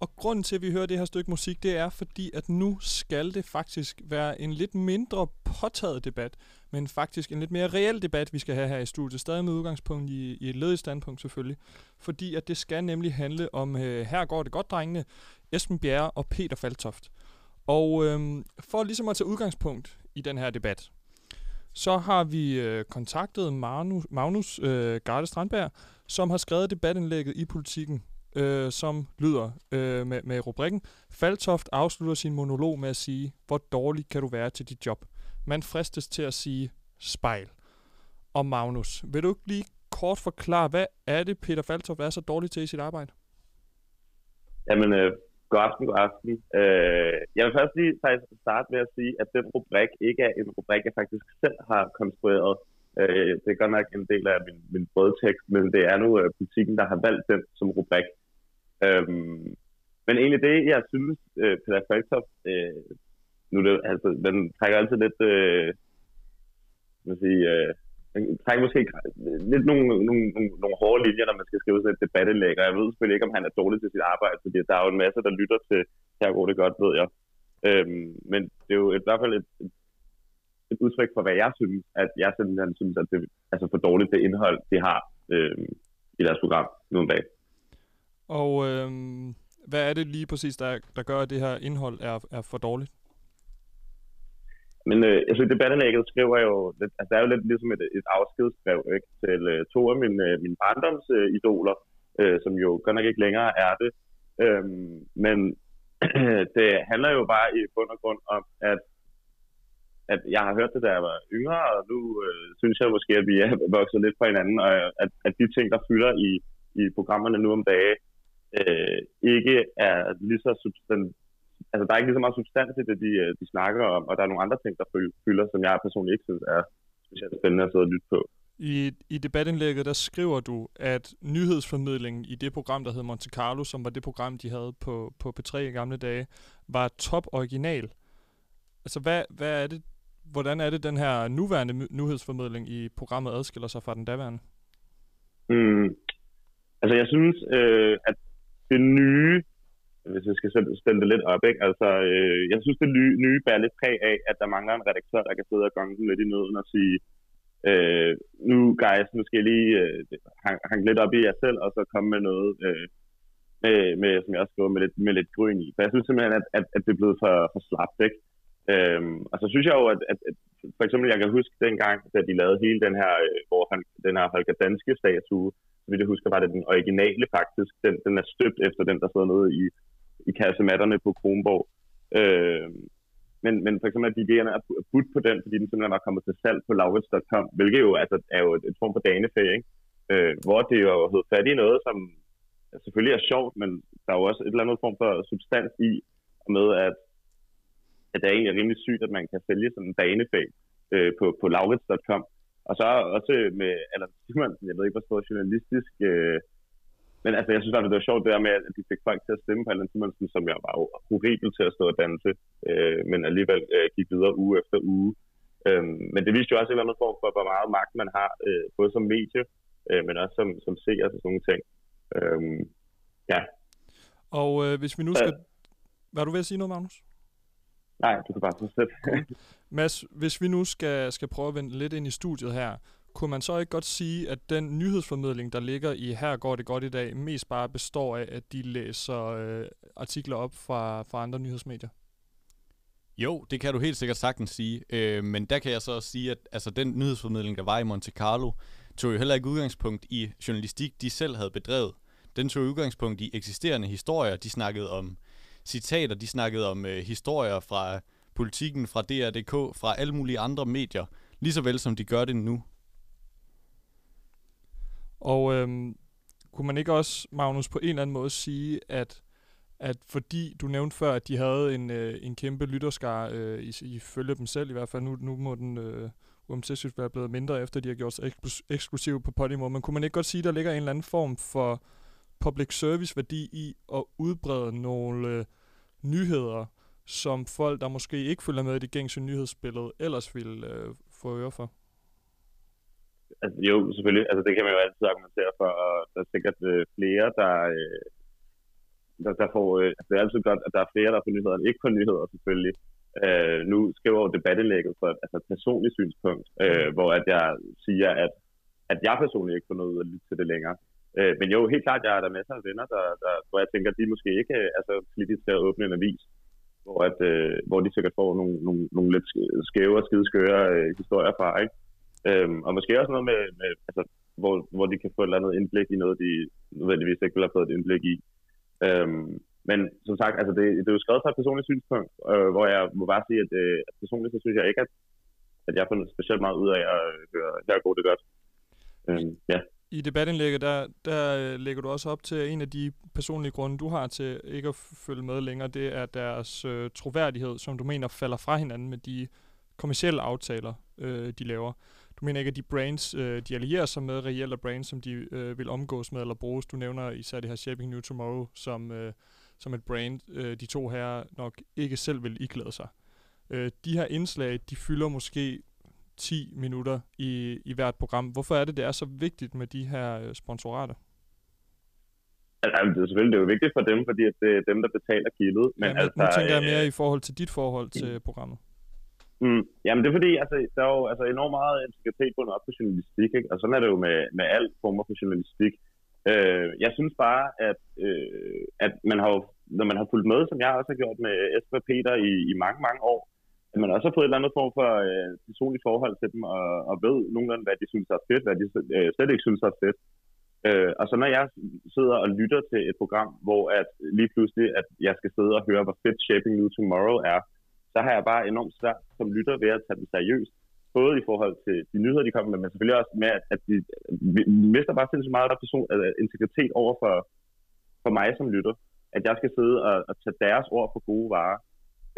Og grunden til, at vi hører det her stykke musik, det er fordi, at nu skal det faktisk være en lidt mindre påtaget debat, men faktisk en lidt mere reel debat, vi skal have her i studiet. Stadig med udgangspunkt i, i et ledigt standpunkt selvfølgelig. Fordi at det skal nemlig handle om øh, Her går det godt, drengene, Esben Bjerre og Peter Faltoft. Og øh, for ligesom at tage udgangspunkt i den her debat, så har vi øh, kontaktet Magnus, Magnus øh, Garde Strandberg, som har skrevet debatindlægget i politikken, øh, som lyder øh, med, med rubrikken Faltoft afslutter sin monolog med at sige, hvor dårlig kan du være til dit job? Man fristes til at sige spejl. Og Magnus, vil du ikke lige kort forklare, hvad er det, Peter Faltoft er så dårlig til i sit arbejde? Jamen, øh, god aften, god aften. Øh, jeg vil først lige faktisk starte med at sige, at den rubrik ikke er en rubrik, jeg faktisk selv har konstrueret. Øh, det er godt nok en del af min, min brødtekst, men det er nu øh, politikken, der har valgt den som rubrik. Øhm, men egentlig det, jeg synes, øh, Peter Falktoft, øh, nu det, altså, den trækker altid lidt, øh, man sige, øh, den trækker måske lidt nogle, nogle, nogle, nogle hårde linjer, når man skal skrive sådan et debattelæg, og jeg ved selvfølgelig ikke, om han er dårlig til sit arbejde, fordi der er jo en masse, der lytter til, her går det godt, ved jeg. Øhm, men det er jo i hvert fald et, et, et udtryk for, hvad jeg synes, at jeg simpelthen synes, at det er altså for dårligt det indhold, de har øhm, i deres program nu om dagen. Og øhm, hvad er det lige præcis, der, der gør, at det her indhold er, er for dårligt? Men øh, altså, jeg synes, skriver jo, lidt, altså det er jo lidt ligesom et, et afskedsbrev ikke, til øh, to af mine, øh, mine barndomsidoler, øh, som jo godt nok ikke længere er det. Øhm, men det handler jo bare i bund og grund om, at, at jeg har hørt det, da jeg var yngre, og nu øh, synes jeg måske, at vi er vokset lidt fra hinanden, og at, at de ting, der fylder i, i programmerne nu om dage, øh, ikke er lige så substant, altså, der er ikke lige så meget substans i det, de, øh, de snakker om, og der er nogle andre ting, der fylder, som jeg personligt ikke synes er specielt spændende at sidde og lytte på. I, I debatindlægget, der skriver du, at nyhedsformidlingen i det program, der hed Monte Carlo, som var det program, de havde på, på P3 i gamle dage, var top original. Altså, hvad, hvad er det, hvordan er det, den her nuværende nyhedsformidling i programmet adskiller sig fra den daværende? Mm. Altså, jeg synes, øh, at det nye hvis jeg skal stille det lidt op, ikke? Altså, øh, jeg synes, det nye, nye bærer lidt præg af, at der mangler en redaktør, der kan sidde og gange lidt i nøden og sige, øh, nu guys, nu skal jeg lige øh, hanke lidt op i jer selv, og så komme med noget, øh, med, med, som jeg også skriver, med lidt, med lidt grøn i. For jeg synes simpelthen, at, at, at det er blevet for, for slapt, ikke? Øhm, og så synes jeg jo, at, at, at for eksempel, jeg kan huske dengang, da de lavede hele den her, øh, hvor han, den her Holger Danske statue, så vidt jeg husker, var det den originale faktisk. Den, den er støbt efter den, der sidder nede i, i kassematterne på Kronborg. Øh, men, men for eksempel, at DJ'erne er budt på den, fordi den simpelthen var kommet til salg på lavets.com, hvilket jo altså, er jo et, et form for daneferie, ikke? Øh, hvor det jo hedder fat i noget, som selvfølgelig er sjovt, men der er jo også et eller andet form for substans i, med at, at det er egentlig rimelig sygt, at man kan sælge sådan en danefag øh, på, på lavets.com, og så også med Allan Simonsen, jeg ved ikke, hvor stor journalistisk øh, men altså, jeg synes det var sjovt det der med, at de fik folk til at stemme på Allan Simonsen, som jeg var horribel til at stå og danse, øh, men alligevel øh, gik videre uge efter uge. Øh, men det viste jo også en eller anden form for, hvor meget magt man har, øh, både som medie, øh, men også som, som seer til sådan nogle ting. Øh, ja. Og øh, hvis vi nu skal... Hvad du ved at sige noget, Magnus? Nej, du kan bare fortsætte. Mads, hvis vi nu skal, skal prøve at vende lidt ind i studiet her, kunne man så ikke godt sige, at den nyhedsformidling, der ligger i Her går det godt i dag, mest bare består af, at de læser øh, artikler op fra, fra andre nyhedsmedier? Jo, det kan du helt sikkert sagtens sige. Øh, men der kan jeg så også sige, at altså, den nyhedsformidling, der var i Monte Carlo, tog jo heller ikke udgangspunkt i journalistik, de selv havde bedrevet. Den tog udgangspunkt i eksisterende historier. De snakkede om citater, de snakkede om øh, historier fra politikken, fra DR.dk, fra alle mulige andre medier, lige så vel som de gør det nu. Og øhm, kunne man ikke også, Magnus, på en eller anden måde sige, at, at fordi du nævnte før, at de havde en, øh, en kæmpe lytterskar, øh, ifølge dem selv i hvert fald, nu, nu må den øh, UMC være blevet mindre, efter de har gjort sig eksklusiv på Podimo, men kunne man ikke godt sige, at der ligger en eller anden form for public service værdi i at udbrede nogle øh, nyheder, som folk, der måske ikke følger med i det gængse nyhedsbillede, ellers ville øh, få øre for? Altså, jo, selvfølgelig. Altså, det kan man jo altid argumentere for, og der er sikkert øh, flere, der, øh, der, der får... Øh, altså, det er altid godt, at der er flere, der får nyheder, ikke kun nyheder selvfølgelig. Øh, nu skriver jeg jo debattelægget for et altså, et personligt synspunkt, øh, hvor at jeg siger, at, at jeg personligt ikke får noget ud af at lytte til det længere. Øh, men jo, helt klart, jeg er der masser af venner, der, der, hvor jeg tænker, at de måske ikke er så flittige til at åbne en avis, hvor, at, øh, hvor de sikkert får nogle, nogle, nogle lidt skæve og skideskøre øh, historier fra, ikke? Øhm, og måske også noget med, med altså, hvor, hvor de kan få et eller andet indblik i noget, de nødvendigvis ikke ville have fået et indblik i. Øhm, men som sagt, altså det, det er jo skrevet fra et personligt synspunkt, øh, hvor jeg må bare sige, at, øh, personligt så synes jeg ikke, at, at jeg har fundet specielt meget ud af at øh, høre, her går det godt. Øhm, ja. I debatindlægget, der, der øh, lægger du også op til, at en af de personlige grunde, du har til ikke at følge med længere, det er deres øh, troværdighed, som du mener falder fra hinanden med de kommersielle aftaler, øh, de laver. Du mener ikke, at de brands, øh, de allierer sig med, reelle brands, som de øh, vil omgås med eller bruges. Du nævner især det her Shaping New Tomorrow som, øh, som et brand, øh, de to her nok ikke selv vil iklæde sig. Øh, de her indslag, de fylder måske 10 minutter i, i hvert program. Hvorfor er det, det er så vigtigt med de her øh, sponsorater? Altså, det er selvfølgelig det er jo vigtigt for dem, fordi det er dem, der betaler kildet. Men, ja, men altså, nu tænker jeg mere øh, i forhold til dit forhold til mm. programmet. Mm, jamen det er fordi, altså, der er jo altså, enormt meget integritet bundet op på journalistik, ikke? og sådan er det jo med, med alle former for journalistik. Øh, jeg synes bare, at, øh, at man har jo, når man har fulgt med, som jeg også har gjort med Esper Peter i, i mange, mange år, at man også har fået et eller andet form for øh, personligt forhold til dem, og, og ved nogenlunde, hvad de synes er fedt, hvad de øh, slet ikke synes er fedt. Øh, og så når jeg sidder og lytter til et program, hvor at lige pludselig, at jeg skal sidde og høre, hvor fedt Shaping New Tomorrow er, så har jeg bare enormt svært som lytter ved at tage det seriøst. Både i forhold til de nyheder, de kommer med, men selvfølgelig også med, at de, vi mister bare sindssygt meget af person, altså integritet over for, for mig som lytter. At jeg skal sidde og, og tage deres ord for gode varer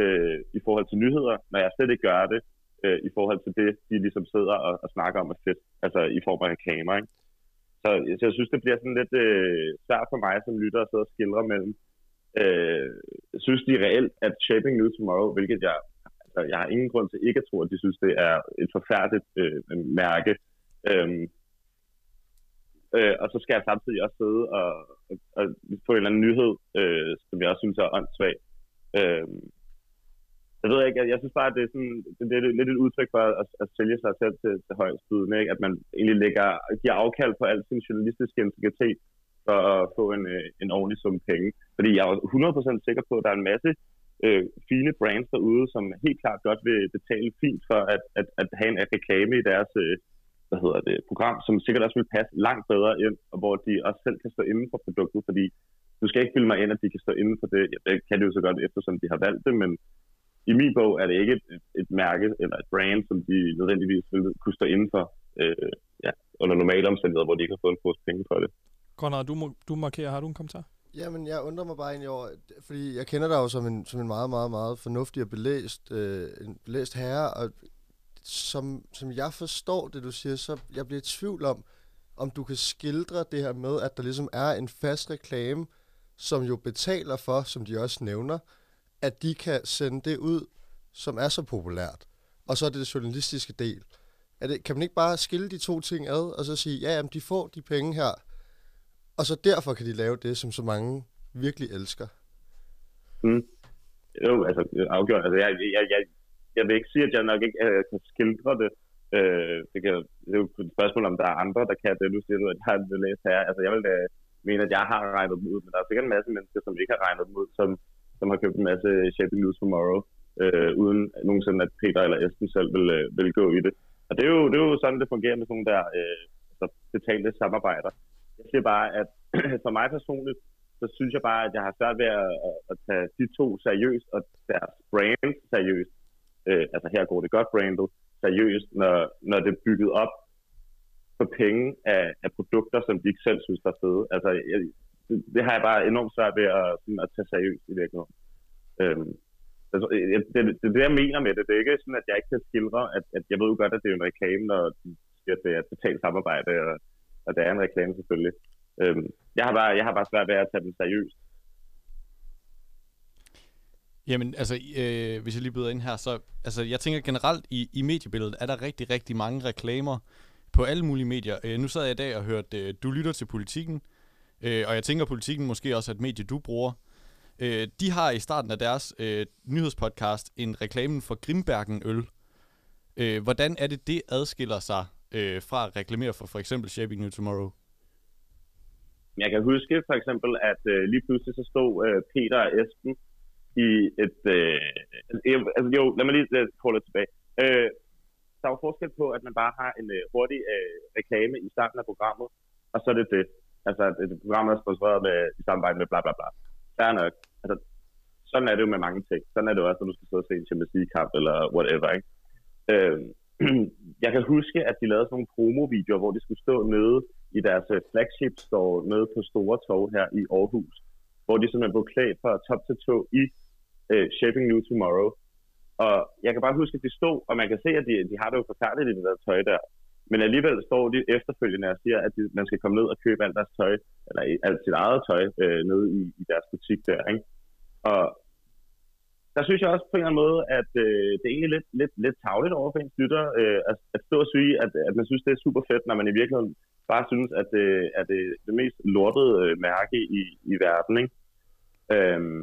øh, i forhold til nyheder, når jeg slet ikke gør det øh, i forhold til det, de ligesom sidder og, og snakker om er fedt, altså i form af reklamer. Ikke? Så, så jeg synes, det bliver sådan lidt øh, svært for mig som lytter at sidde og skildre mellem, øh, synes de reelt, at Shaping New Tomorrow, hvilket jeg, altså, jeg har ingen grund til ikke at tro, at de synes, det er et forfærdeligt øh, mærke. Øh, øh, og så skal jeg samtidig også sidde og, og, og få en eller anden nyhed, øh, som jeg også synes er åndssvag. Øh, jeg ved ikke, jeg, jeg synes bare, at det er, sådan, det, det er lidt et udtryk for at, at sælge sig selv til, til højstbydende, ikke? at man egentlig lægger, giver afkald på al sin journalistiske integritet for at få en, øh, en ordentlig sum penge. Fordi jeg er 100% sikker på, at der er en masse øh, fine brands derude, som helt klart godt vil betale fint for at, at, at have en reklame i deres øh, hvad hedder det, program, som sikkert også vil passe langt bedre ind, og hvor de også selv kan stå inden for produktet, fordi du skal ikke bilde mig ind, at de kan stå inden for det. Ja, det kan de jo så godt, eftersom de har valgt det, men i min bog er det ikke et, et mærke eller et brand, som de nødvendigvis vil kunne stå inden for øh, ja, under normale omstændigheder, hvor de ikke har fået en pose penge for det. Conrad, du, du markerer. Har du en kommentar? Jamen, jeg undrer mig bare egentlig over, fordi jeg kender dig jo som en, som en meget, meget, meget fornuftig og belæst, øh, en belæst herre, og som, som jeg forstår det, du siger, så jeg bliver i tvivl om, om du kan skildre det her med, at der ligesom er en fast reklame, som jo betaler for, som de også nævner, at de kan sende det ud, som er så populært. Og så er det det journalistiske del. Er det, kan man ikke bare skille de to ting ad, og så sige, ja, jamen, de får de penge her, og så derfor kan de lave det, som så mange virkelig elsker. Mm. Jo, altså afgjort. Altså, jeg, jeg, jeg, jeg vil ikke sige, at jeg nok ikke øh, kan skildre det. Øh, det, kan, det er jo et spørgsmål, om der er andre, der kan det. Nu siger du, at jeg har læst her. Altså, jeg vil da mene, at jeg har regnet dem ud, men der er sikkert en masse mennesker, som ikke har regnet dem ud, som, som har købt en masse Shaping News Tomorrow, øh, uden nogensinde, at Peter eller Esben selv vil, øh, vil gå i det. Og det er jo, det er jo sådan, det fungerer med sådan nogle der øh, altså betalte samarbejder. Jeg siger bare, at for mig personligt, så synes jeg bare, at jeg har svært ved at, at tage de to seriøst, og deres brand seriøst. Øh, altså her går det godt brandet seriøst, når, når det er bygget op for penge af, af produkter, som de ikke selv synes er fede. Altså, jeg, det, det har jeg bare enormt svært ved at, sådan, at tage seriøst i virkeligheden. Øhm, altså, det, det, det, jeg mener med det. Det er ikke sådan, at jeg ikke kan skildre, at, at jeg ved jo godt, at det er en reklame, når de siger, at det er et betalt samarbejde, og, og det er en reklame selvfølgelig. Øhm, jeg, har bare, jeg har bare svært ved at tage dem seriøst. Jamen, altså, øh, hvis jeg lige byder ind her, så altså, jeg tænker generelt i, i mediebilledet, er der rigtig, rigtig mange reklamer på alle mulige medier. Øh, nu sad jeg i dag og hørte, øh, du lytter til politikken, øh, og jeg tænker, politikken måske også er et medie, du bruger. Øh, de har i starten af deres øh, nyhedspodcast en reklame for Grimbergen øl. Øh, hvordan er det, det adskiller sig øh, fra at reklamere for for eksempel Shaping New Tomorrow? Jeg kan huske for eksempel, at øh, lige pludselig så stod øh, Peter og Esben i et... Øh, altså jo, lad mig lige øh, kolde tilbage. Øh, der er jo forskel på, at man bare har en øh, hurtig øh, reklame i starten af programmet, og så er det det. Altså, et program er sponsoreret med, i samarbejde med bla bla bla. Fair nok. Altså, sådan er det jo med mange ting. Sådan er det jo også, når du skal sidde og se en Champions League-kamp eller whatever, ikke? Øh, jeg kan huske, at de lavede sådan nogle promo-videoer, hvor de skulle stå nede i deres øh, flagship store nede på Store Torv her i Aarhus, hvor de simpelthen blev klædt fra top til tå i øh, Shaping New Tomorrow. Og jeg kan bare huske, at de stod, og man kan se, at de, de har det jo forfærdeligt i det der tøj der. Men alligevel står de efterfølgende og siger, at de, man skal komme ned og købe alt deres tøj, eller alt sit eget tøj, øh, nede i, i deres butik der. Ikke? Og der synes jeg også på en eller anden måde, at øh, det er egentlig lidt, lidt, lidt tavligt over for ens lytter, øh, at, at stå og sige, at, at man synes, det er super fedt, når man i virkeligheden bare synes, at øh, det er det, det mest lortede øh, mærke i, i verden. Ikke? Øhm,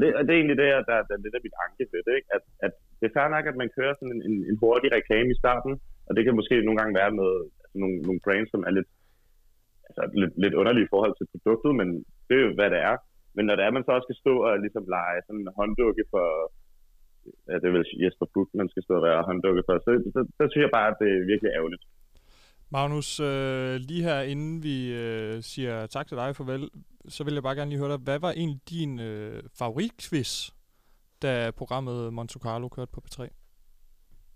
det, det er egentlig det, der, der, det er mit anke ved det, ikke? At, at det er fair nok, at man kører sådan en, en, en hurtig reklame i starten, og det kan måske nogle gange være med altså nogle, nogle brands, som er lidt, altså lidt, lidt underlige i forhold til produktet, men det er jo, hvad det er. Men når det er, man så også skal stå og ligesom lege sådan en hånddukke for, ja, det er vel Jesper Buch, man skal stå og være hånddukke for, så, så, så synes jeg bare, at det er virkelig ærgerligt. Magnus, øh, lige her inden vi øh, siger tak til dig og farvel, så vil jeg bare gerne lige høre dig, hvad var egentlig din øh, favoritquiz, da programmet Monte Carlo kørte på P3?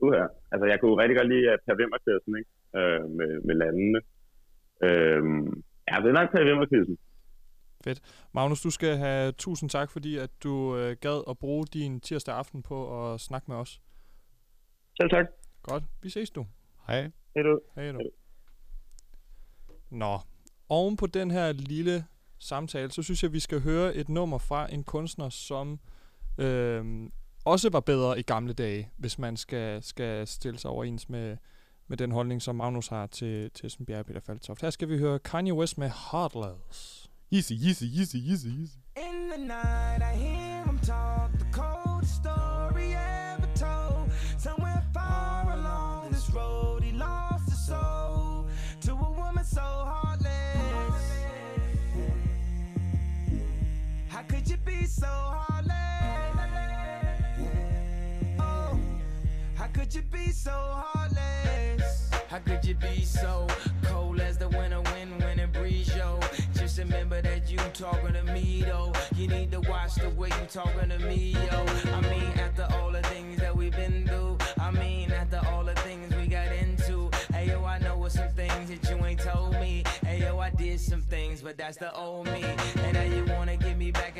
Uh, altså jeg kunne rigtig godt lide uh, Per wimmer ikke? Uh, med, med landene. Uh, ja, det er nok Per wimmer Fedt. Magnus, du skal have tusind tak, fordi at du øh, gad at bruge din tirsdag aften på at snakke med os. Selv tak. Godt. Vi ses du. Hej. Hej du. Hej du. Nå, oven på den her lille samtale, så synes jeg, vi skal høre et nummer fra en kunstner, som øh, også var bedre i gamle dage, hvis man skal, skal stille sig overens med, med den holdning, som Magnus har til, til Esbenbjerg og Peter Faltoft. Her skal vi høre Kanye West med Heartless. Easy, easy, easy, easy, easy. In the night, I hear you be so heartless? How could you be so cold as the winter wind when it breeze, yo? Just remember that you talking to me, though. You need to watch the way you talking to me, yo. I mean, after all the things that we've been through, I mean, after all the things we got into. Hey, yo, I know what some things that you ain't told me. Hey, yo, I did some things, but that's the old me. And now you wanna get me back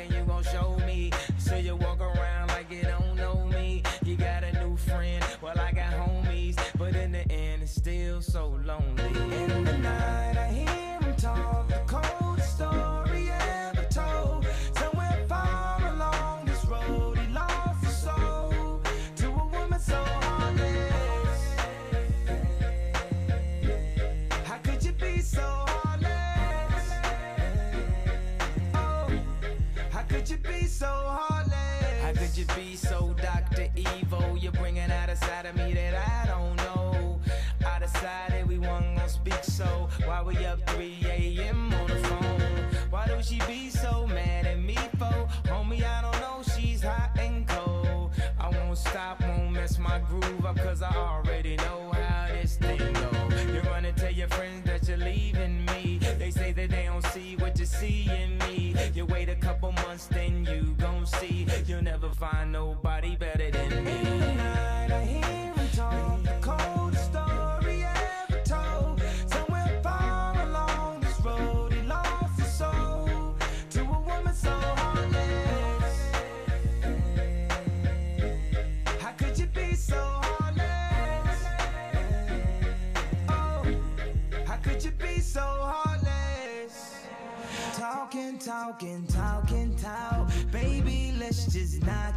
talking, talking, talk. Baby, let's just knock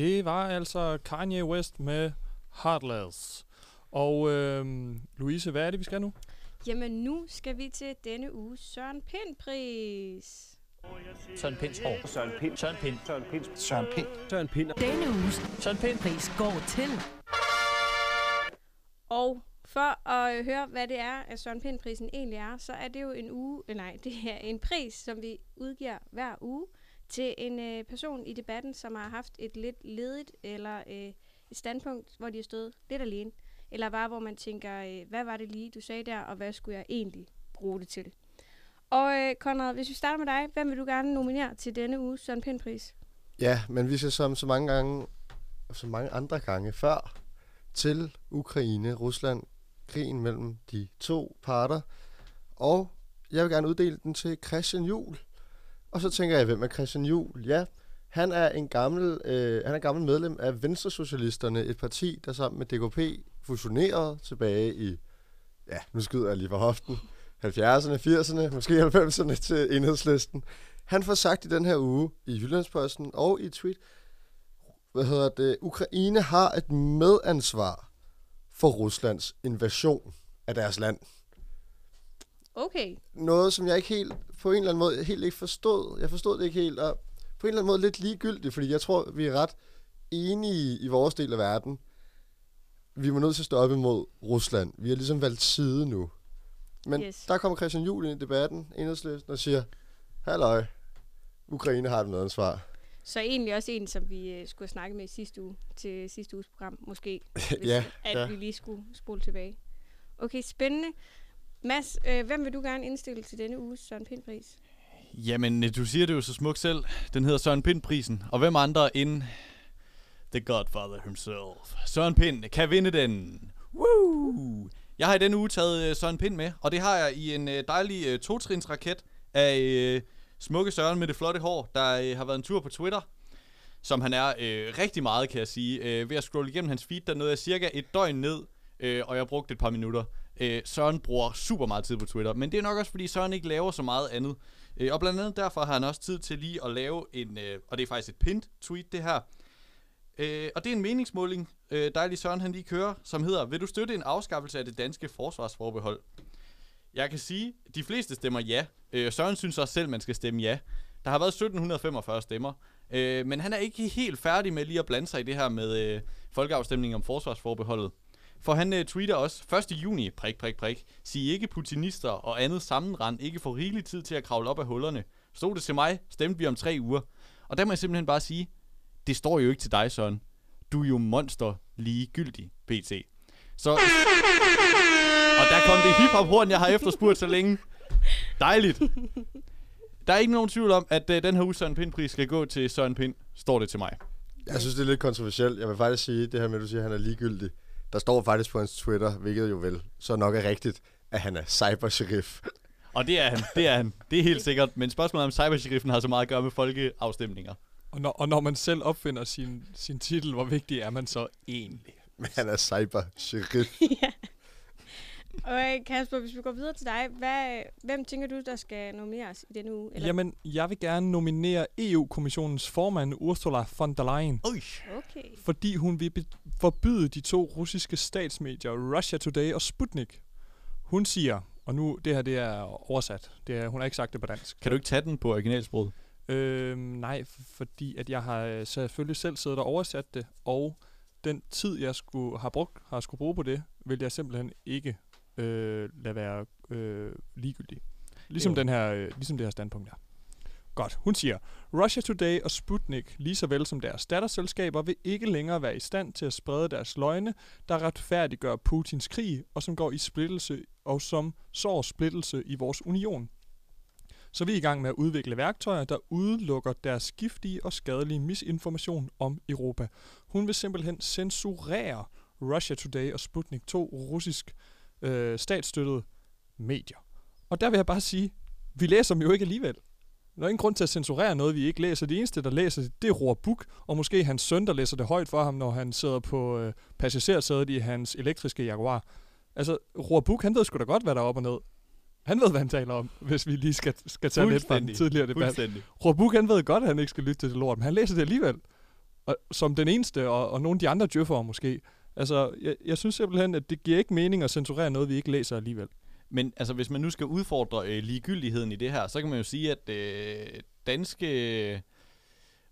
Det var altså Kanye West med Heartless. Og øhm, Louise, hvad er det, vi skal nu? Jamen, nu skal vi til denne uges Søren Pind-pris. Søren Pinds hår. Søren Pind. Søren Pind. Søren Pind. Søren Pind. Søren Pind. Denne uges Søren Pind pris går til. Og for at øh, høre, hvad det er, at Søren Pind-prisen egentlig er, så er det jo en uge, øh, nej, det er en pris, som vi udgiver hver uge til en øh, person i debatten, som har haft et lidt ledigt eller øh, et standpunkt, hvor de har stået lidt alene. Eller bare, hvor man tænker, øh, hvad var det lige, du sagde der, og hvad skulle jeg egentlig bruge det til? Og øh, Konrad, hvis vi starter med dig, hvem vil du gerne nominere til denne uges Søren Pind-pris? Ja, men vi skal som så mange gange, så mange andre gange før, til Ukraine, Rusland, krigen mellem de to parter. Og jeg vil gerne uddele den til Christian Juhl. Og så tænker jeg, hvem er Christian Juhl? Ja, han er en gammel, øh, han er gammel medlem af Venstresocialisterne, et parti, der sammen med DKP fusionerede tilbage i, ja, nu skyder jeg lige fra hoften, 70'erne, 80'erne, måske 90'erne til enhedslisten. Han får sagt i den her uge i Jyllandsposten og i et tweet, hvad hedder det, Ukraine har et medansvar for Ruslands invasion af deres land. Okay. Noget, som jeg ikke helt, på en eller anden måde, helt ikke forstod. Jeg forstod det ikke helt, og på en eller anden måde lidt ligegyldigt, fordi jeg tror, vi er ret enige i vores del af verden. Vi må nødt til at stå op imod Rusland. Vi har ligesom valgt side nu. Men Yes. der kommer Christian Juhl ind i debatten, enhedslisten, og siger, Halløj, Ukraine har et medansvar. Så egentlig også en, som vi øh, skulle have snakket med i sidste uge, til sidste uges program, måske. Hvis, Ja, At ja. vi lige skulle spole tilbage. Okay, spændende. Mads, øh, hvem vil du gerne indstille til denne uges Søren Pind-pris? Jamen, øh, du siger det jo så smukt selv. Den hedder Søren Pind-prisen. Og hvem andre end The Godfather himself. Søren Pind kan vinde den. Woo! Jeg har i denne uge taget øh, Søren Pind med, og det har jeg i en øh, dejlig øh, totrinsraket af smukke Søren med det flotte hår, der har været en tur på Twitter, som han er øh, rigtig meget, kan jeg sige. Øh, ved at scrolle igennem hans feed, der nåede jeg cirka et døgn ned, øh, og jeg brugte et par minutter. Øh, Søren bruger super meget tid på Twitter, men det er nok også, fordi Søren ikke laver så meget andet. Øh, og blandt andet derfor har han også tid til lige at lave en, øh, og det er faktisk et pint tweet det her, Øh, og det er en meningsmåling, øh, dejlig Søren han lige kører, som hedder, vil du støtte en afskaffelse af det danske forsvarsforbehold? Jeg kan sige, de fleste stemmer ja. Øh, Søren synes også selv, man skal stemme ja. Der har været 1745 stemmer. Øh, men han er ikke helt færdig med lige at blande sig i det her med øh, folkeafstemningen om forsvarsforbeholdet. For han øh, tweeter også 1. juni, prik, prik, prik, sig ikke putinister og andet sammenrend ikke får rigelig tid til at kravle op af hullerne. Stod det til mig, stemte vi om tre uger. Og der må jeg simpelthen bare sige, det står jo ikke til dig, Søren. Du er jo monster ligegyldig, PT. Så... Og der kom det hiphop-horn, jeg har efterspurgt så længe. Dejligt. Der er ikke nogen tvivl om, at øh, den her uge Søren Pind-pris skal gå til Søren Pind. Står det til mig. Jeg synes, det er lidt kontroversielt. Jeg vil faktisk sige, det her med, at du siger, at han er ligegyldig. Der står faktisk på hans Twitter, hvilket jo vel så nok er rigtigt, at han er cybersheriff. Og det er han. Det er han. Det er helt sikkert. Men spørgsmålet om cybersheriffen har så meget at gøre med folkeafstemninger. Og når, og når man selv opfinder sin, sin titel, hvor vigtig er man så egentlig? Men han er cybersheriff. ja. Okay, Kasper, hvis vi går videre til dig, hvad, hvem tænker du, der skal nomineres i denne uge? Jamen, jeg vil gerne nominere EU-kommissionens formand Ursula von der Leyen. Okay. Fordi hun vil be- forbyde de to russiske statsmedier, Russia Today og Sputnik. Hun siger, og nu det her det er oversat, det er, hun har ikke sagt det på dansk. Kan du ikke tage den på originalsproget? Øhm, nej, f- fordi at jeg har øh, selvfølgelig selv siddet og oversat det, og den tid, jeg skulle har brugt, har skulle bruge på det, vil jeg simpelthen ikke øh, lade være øh, ligegyldig. Ligesom, den her, øh, ligesom det her standpunkt her. Godt. Hun siger, Russia Today og Sputnik, lige så vel som deres datterselskaber, vil ikke længere være i stand til at sprede deres løgne, der retfærdiggør Putins krig, og som går i splittelse, og som sår splittelse i vores union. Så vi er i gang med at udvikle værktøjer, der udelukker deres giftige og skadelige misinformation om Europa. Hun vil simpelthen censurere Russia Today og Sputnik, to russisk øh, statsstøttede medier. Og der vil jeg bare sige, vi læser dem jo ikke alligevel. Der er ingen grund til at censurere noget, vi ikke læser. Det eneste, der læser det, det er Roar Buk, og måske hans søn, der læser det højt for ham, når han sidder på øh, passagersædet i hans elektriske Jaguar. Altså, Roar Buk, han ved sgu da godt, hvad der er op og ned. Han ved, hvad han taler om, hvis vi lige skal, skal tage lidt fra den tidligere debat. Roar Buk, han ved godt, at han ikke skal lytte til det lort, men han læser det alligevel. Og, som den eneste, og, og nogle af de andre djøffere måske. Altså, jeg, jeg synes simpelthen, at det giver ikke mening at censurere noget, vi ikke læser alligevel. Men altså, hvis man nu skal udfordre øh, ligegyldigheden i det her, så kan man jo sige, at øh, danske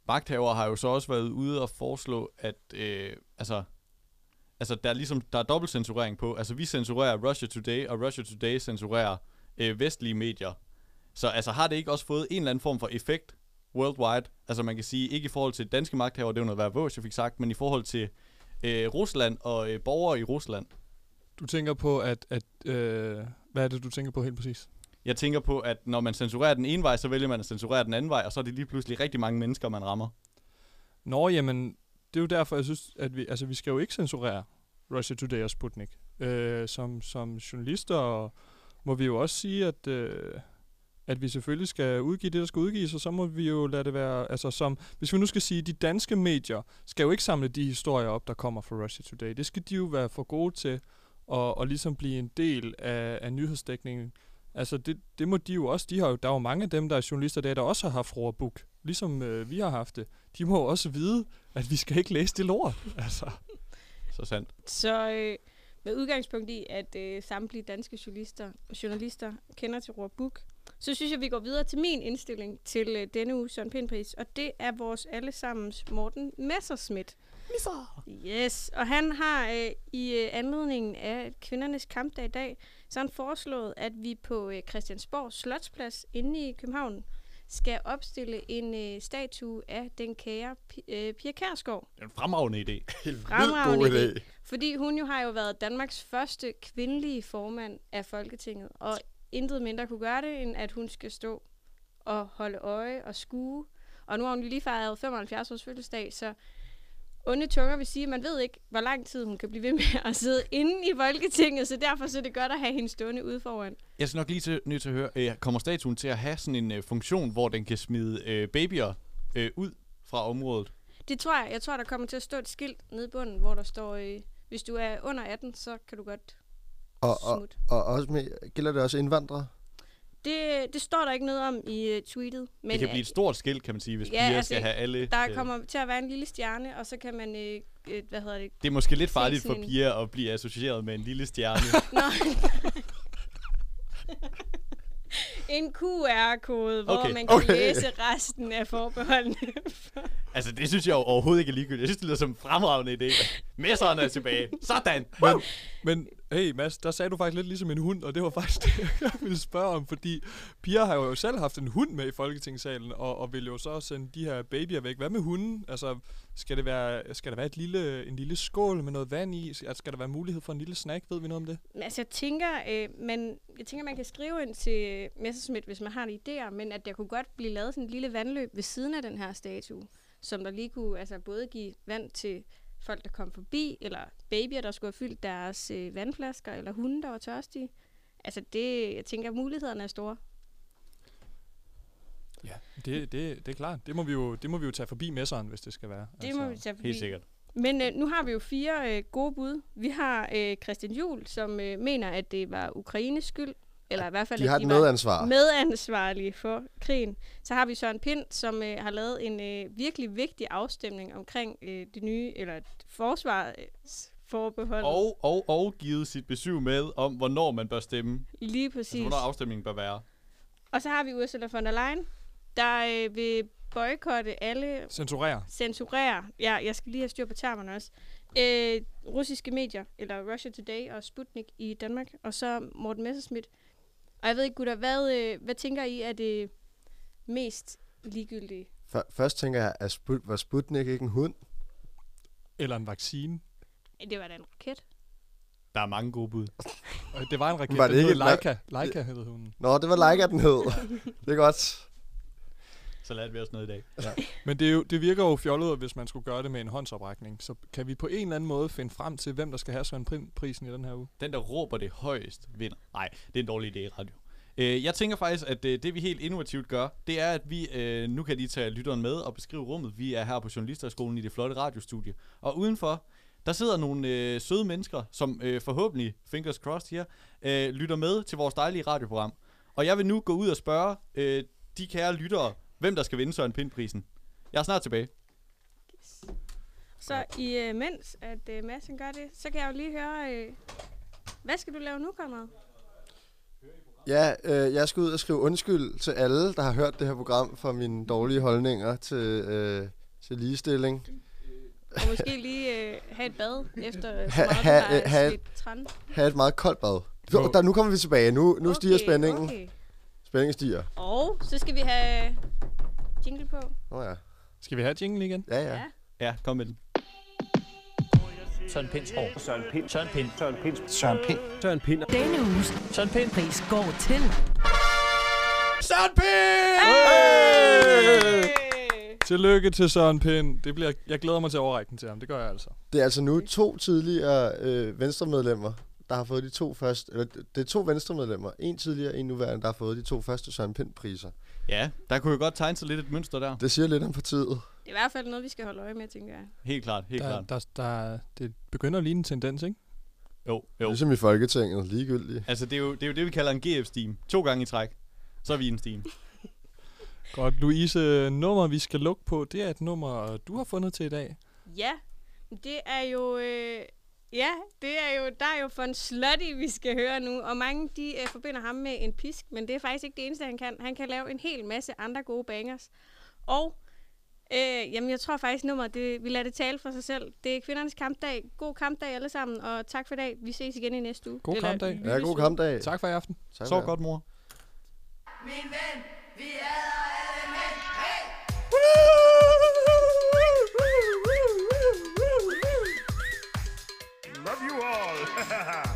magthavere har jo så også været ude og foreslå, at øh, altså, altså, der er ligesom der er dobbelt censurering på. Altså, vi censurerer Russia Today, og Russia Today censurerer øh, vestlige medier. Så altså, har det ikke også fået en eller anden form for effekt worldwide? Altså, man kan sige, ikke i forhold til danske magthavere, det er jo noget, hvad jeg fik sagt, men i forhold til øh, Rusland og øh, borgere i Rusland. Du tænker på, at... at øh, hvad er det, du tænker på helt præcis? Jeg tænker på, at når man censurerer den ene vej, så vælger man at censurere den anden vej, og så er det lige pludselig rigtig mange mennesker, man rammer. Nå, jamen, det er jo derfor, jeg synes, at vi, altså, vi skal jo ikke censurere Russia Today og Sputnik. Øh, som, som journalister må vi jo også sige, at, øh, at vi selvfølgelig skal udgive det, der skal udgives, og så må vi jo lade det være, altså som, hvis vi nu skal sige, de danske medier skal jo ikke samle de historier op, der kommer fra Russia Today. Det skal de jo være for gode til at, at ligesom blive en del af, af nyhedsdækningen. Altså det, det må de jo også, de har jo, der er jo mange af dem, der er journalister der, der også har haft Roar ligesom øh, vi har haft det. De må jo også vide, at vi skal ikke læse det lort. Altså. Så sandt. Så øh, med udgangspunkt i, at øh, samtlige danske journalister, journalister kender til rorbuk, så synes jeg, vi går videre til min indstilling til øh, denne uge Søren Pindpris, og det er vores allesammens Morten Messerschmidt. Messer! Yes, og han har øh, i øh, anledningen af kvindernes kampdag i dag, så har han foreslået, at vi på øh, Christiansborg Slotsplads inde i København skal opstille en øh, statue af den kære Pi- øh, Pia Kærsgaard. Det er en fremragende idé. Fremragende idé. Fordi hun jo har jo været Danmarks første kvindelige formand af Folketinget, og intet mindre kunne gøre det, end at hun skal stå og holde øje og skue. Og nu har hun lige fejret 75 års fødselsdag, så onde tunger vil sige, at man ved ikke, hvor lang tid hun kan blive ved med at sidde inde i Folketinget, så derfor så er det godt at have hende stående ude foran. Jeg skal nok lige til, nødt til at høre, øh, kommer statuen til at have sådan en øh, funktion, hvor den kan smide øh, babyer øh, ud fra området? Det tror jeg. Jeg tror, der kommer til at stå et skilt nede i bunden, hvor der står, øh, hvis du er under 18, så kan du godt Og, og, Smut. og også med, gælder det også indvandrere? Det, det står der ikke noget om i uh, tweetet. Men, det kan blive et stort skilt, kan man sige, hvis ja, piger altså, skal have alle... Der øh, kommer til at være en lille stjerne, og så kan man, øh, øh, hvad hedder det? Det er måske lidt farligt for piger at blive associeret med en lille stjerne. Nå. en QR-kode, hvor Okay. man kan Okay. læse resten af forbeholdene. altså, det synes jeg jo overhovedet ikke er ligegyldigt. Jeg synes, det lyder som en fremragende idé. Messeren er tilbage. Sådan! Men, men hey Mads, der sagde du faktisk lidt ligesom en hund, og det var faktisk det, jeg ville spørge om, fordi Pia har jo selv haft en hund med i Folketingssalen, og, og vil jo så sende de her babyer væk. Hvad med hunden? Altså, skal, det være, skal der være et lille, en lille skål med noget vand i? Altså, skal der være mulighed for en lille snack? Ved vi noget om det? Men altså, jeg tænker, øh, man, jeg tænker, man kan skrive ind til Messerschmidt, hvis man har en idéer, men at der kunne godt blive lavet sådan et lille vandløb ved siden af den her statue, som der lige kunne altså, både give vand til folk, der kom forbi, eller babyer, der skulle have fyldt deres øh, vandflasker, eller hunde, der var tørstige. Altså, det, jeg tænker, mulighederne er store. Ja, det, det, det er klart. Det må, vi jo, det må vi jo tage forbi messeren, hvis det skal være. Det må vi tage forbi. Helt sikkert. Men øh, nu har vi jo fire øh, gode bud. Vi har øh, Christian Juhl, som øh, mener, at det var Ukraines skyld. Eller i hvert fald, de at har de et var medansvar. medansvarlige for krigen. Så har vi Søren Pind, som øh, har lavet en øh, virkelig vigtig afstemning omkring øh, det nye, eller forsvarsforbehold. Og, og, og givet sit besøg med om, hvornår man bør stemme. Lige Altså, præcis. hvornår afstemningen bør være. Og så har vi Ursula von der Leyen, der øh, vil boykotte alle... Censurere. Censurere. Ja, jeg skal lige have styr på termerne også. Øh, russiske medier, eller Russia Today og Sputnik i Danmark, og så Morten Messerschmidt. Og jeg ved ikke, gutter, hvad, øh, hvad tænker I er det mest ligegyldige? F- først tænker jeg, at Sput- var Sputnik ikke en hund? Eller en vaccine. Det var da en raket. Der er mange gode bud. Det var en raket, Var det ikke Leica. Leica hed hun. Nå, det var Leica, den hed. det er godt. Så lærte vi også noget i dag. Ja. Men det, er jo, det virker jo fjollet, hvis man skulle gøre det med en håndsoprækning. Så kan vi på en eller anden måde finde frem til, hvem der skal have Søren Pind-prisen i den her uge? Den, der råber det højst, vinder. Nej, det er en dårlig idé i radio. Øh, jeg tænker faktisk, at øh, det vi helt innovativt gør, det er, at vi, øh, nu kan lige tage lytteren med og beskrive rummet. Vi er her på Journalisterskolen i det flotte radiostudie. Og udenfor, der sidder nogle øh, søde mennesker, som øh, forhåbentlig, fingers crossed her, øh, lytter med til vores dejlige radioprogram. Og jeg vil nu gå ud og spørge øh, de kære lyttere, hvem der skal vinde Søren Pind-prisen. Jeg er snart tilbage. Så i øh, mens at øh, Madsen gør det, så kan jeg jo lige høre, øh, hvad skal du lave nu, Conrad? Ja, øh, jeg skal ud og skrive undskyld til alle, der har hørt det her program for mine dårlige holdninger til, øh, til ligestilling. Og måske lige øh, have et bad efter øh, så Ha, meget, ha, ha, træn. ha et meget koldt bad. Så, der, nu kommer vi tilbage. Nu, nu stiger Okay, spændingen. okay. Spændingen stiger. Og så skal vi have jingle på. Nå ja. Skal vi have jingle igen? Ja, ja. Ja. Ja, kom med den. Søren Pinds hår. Søren Pind. Søren Pind. Søren Pind. Søren Pind. Søren Pind. Denne uges Søren Pind pris går til... Søren Pind! Hey! Tillykke til Søren Pind. Det bliver, jeg glæder mig til at overrække den til ham. Det gør jeg altså. Det er altså nu to tidligere øh, venstremedlemmer, der har fået de to første... Eller, det er to venstremedlemmer. En tidligere, en nuværende, der har fået de to første Søren Pind-priser. Ja, der kunne jo godt tegne sig lidt et mønster der. Det siger lidt om partiet. Det er i hvert fald noget, vi skal holde øje med, tænker jeg. Helt klart, helt der, klart. Der, der, det begynder at ligne en tendens, ikke? Jo, jo. Ligesom i Folketinget, ligegyldigt. Altså, det er, jo, det er jo det, vi kalder en GF-steam. To gange i træk. Så er vi i en steam. Godt. Louise, nummer vi skal lukke på, det er et nummer, du har fundet til i dag. Ja, det er jo... Øh, ja, det er jo, der er jo for en slutty, vi skal høre nu. Og mange, de øh, forbinder ham med en pisk, men det er faktisk ikke det eneste, han kan. Han kan lave en hel masse andre gode bangers. Og øh, jamen, jeg tror faktisk, nummeret, det, vi lader det tale for sig selv. Det er kvindernes kampdag. God kampdag alle sammen, og tak for i dag. Vi ses igen i næste uge. God Eller kampdag. Ja, god kampdag. Tak for i aften. Tak Sov godt, mor. Min ven, vi er alle mænd. Hey! Love Ha ha ha!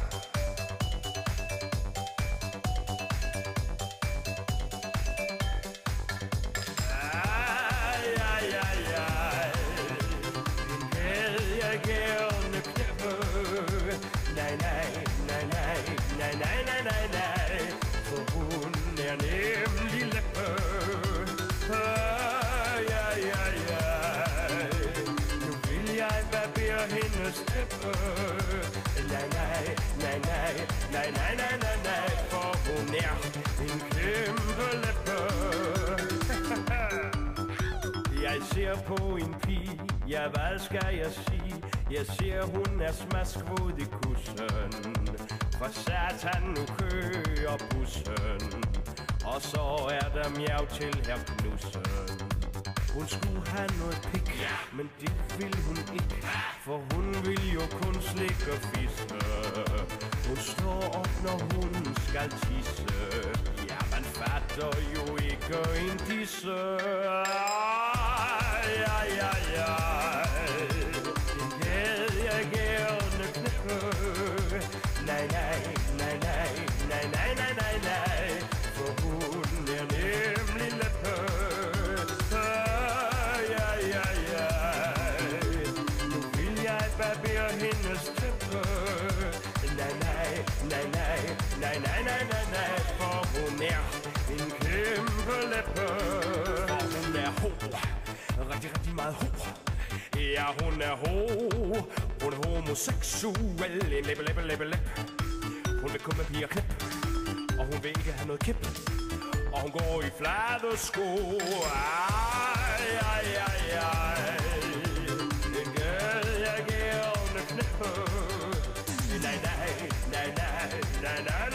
Nej, nej, nej, nej, nej. For hun er en kæmpe læppe. Jeg ser på en pige, ja hvad skal jeg sige? Jeg ser hun er smaskvod i kussen For satan nu kører bussen Og så er der mjav til her Knudsen hun skulle have noget pik, men det ville hun ikke For hun vil jo kun slikke og fiske Hun står op, når hun skal tisse. Ja, man fatter jo ikke en disse ah! meget ho. Ja, hun er ho. Hun er homoseksuel. Læbe, læbe, læbe, læbe. Hun vil kun med piger knip. Og hun vil ikke have noget kip. Og hun går i flade sko. Ej, ej, ej, ej. En girl, jeg giver hun et knip. Nej, nej, nej, nej, nej, nej.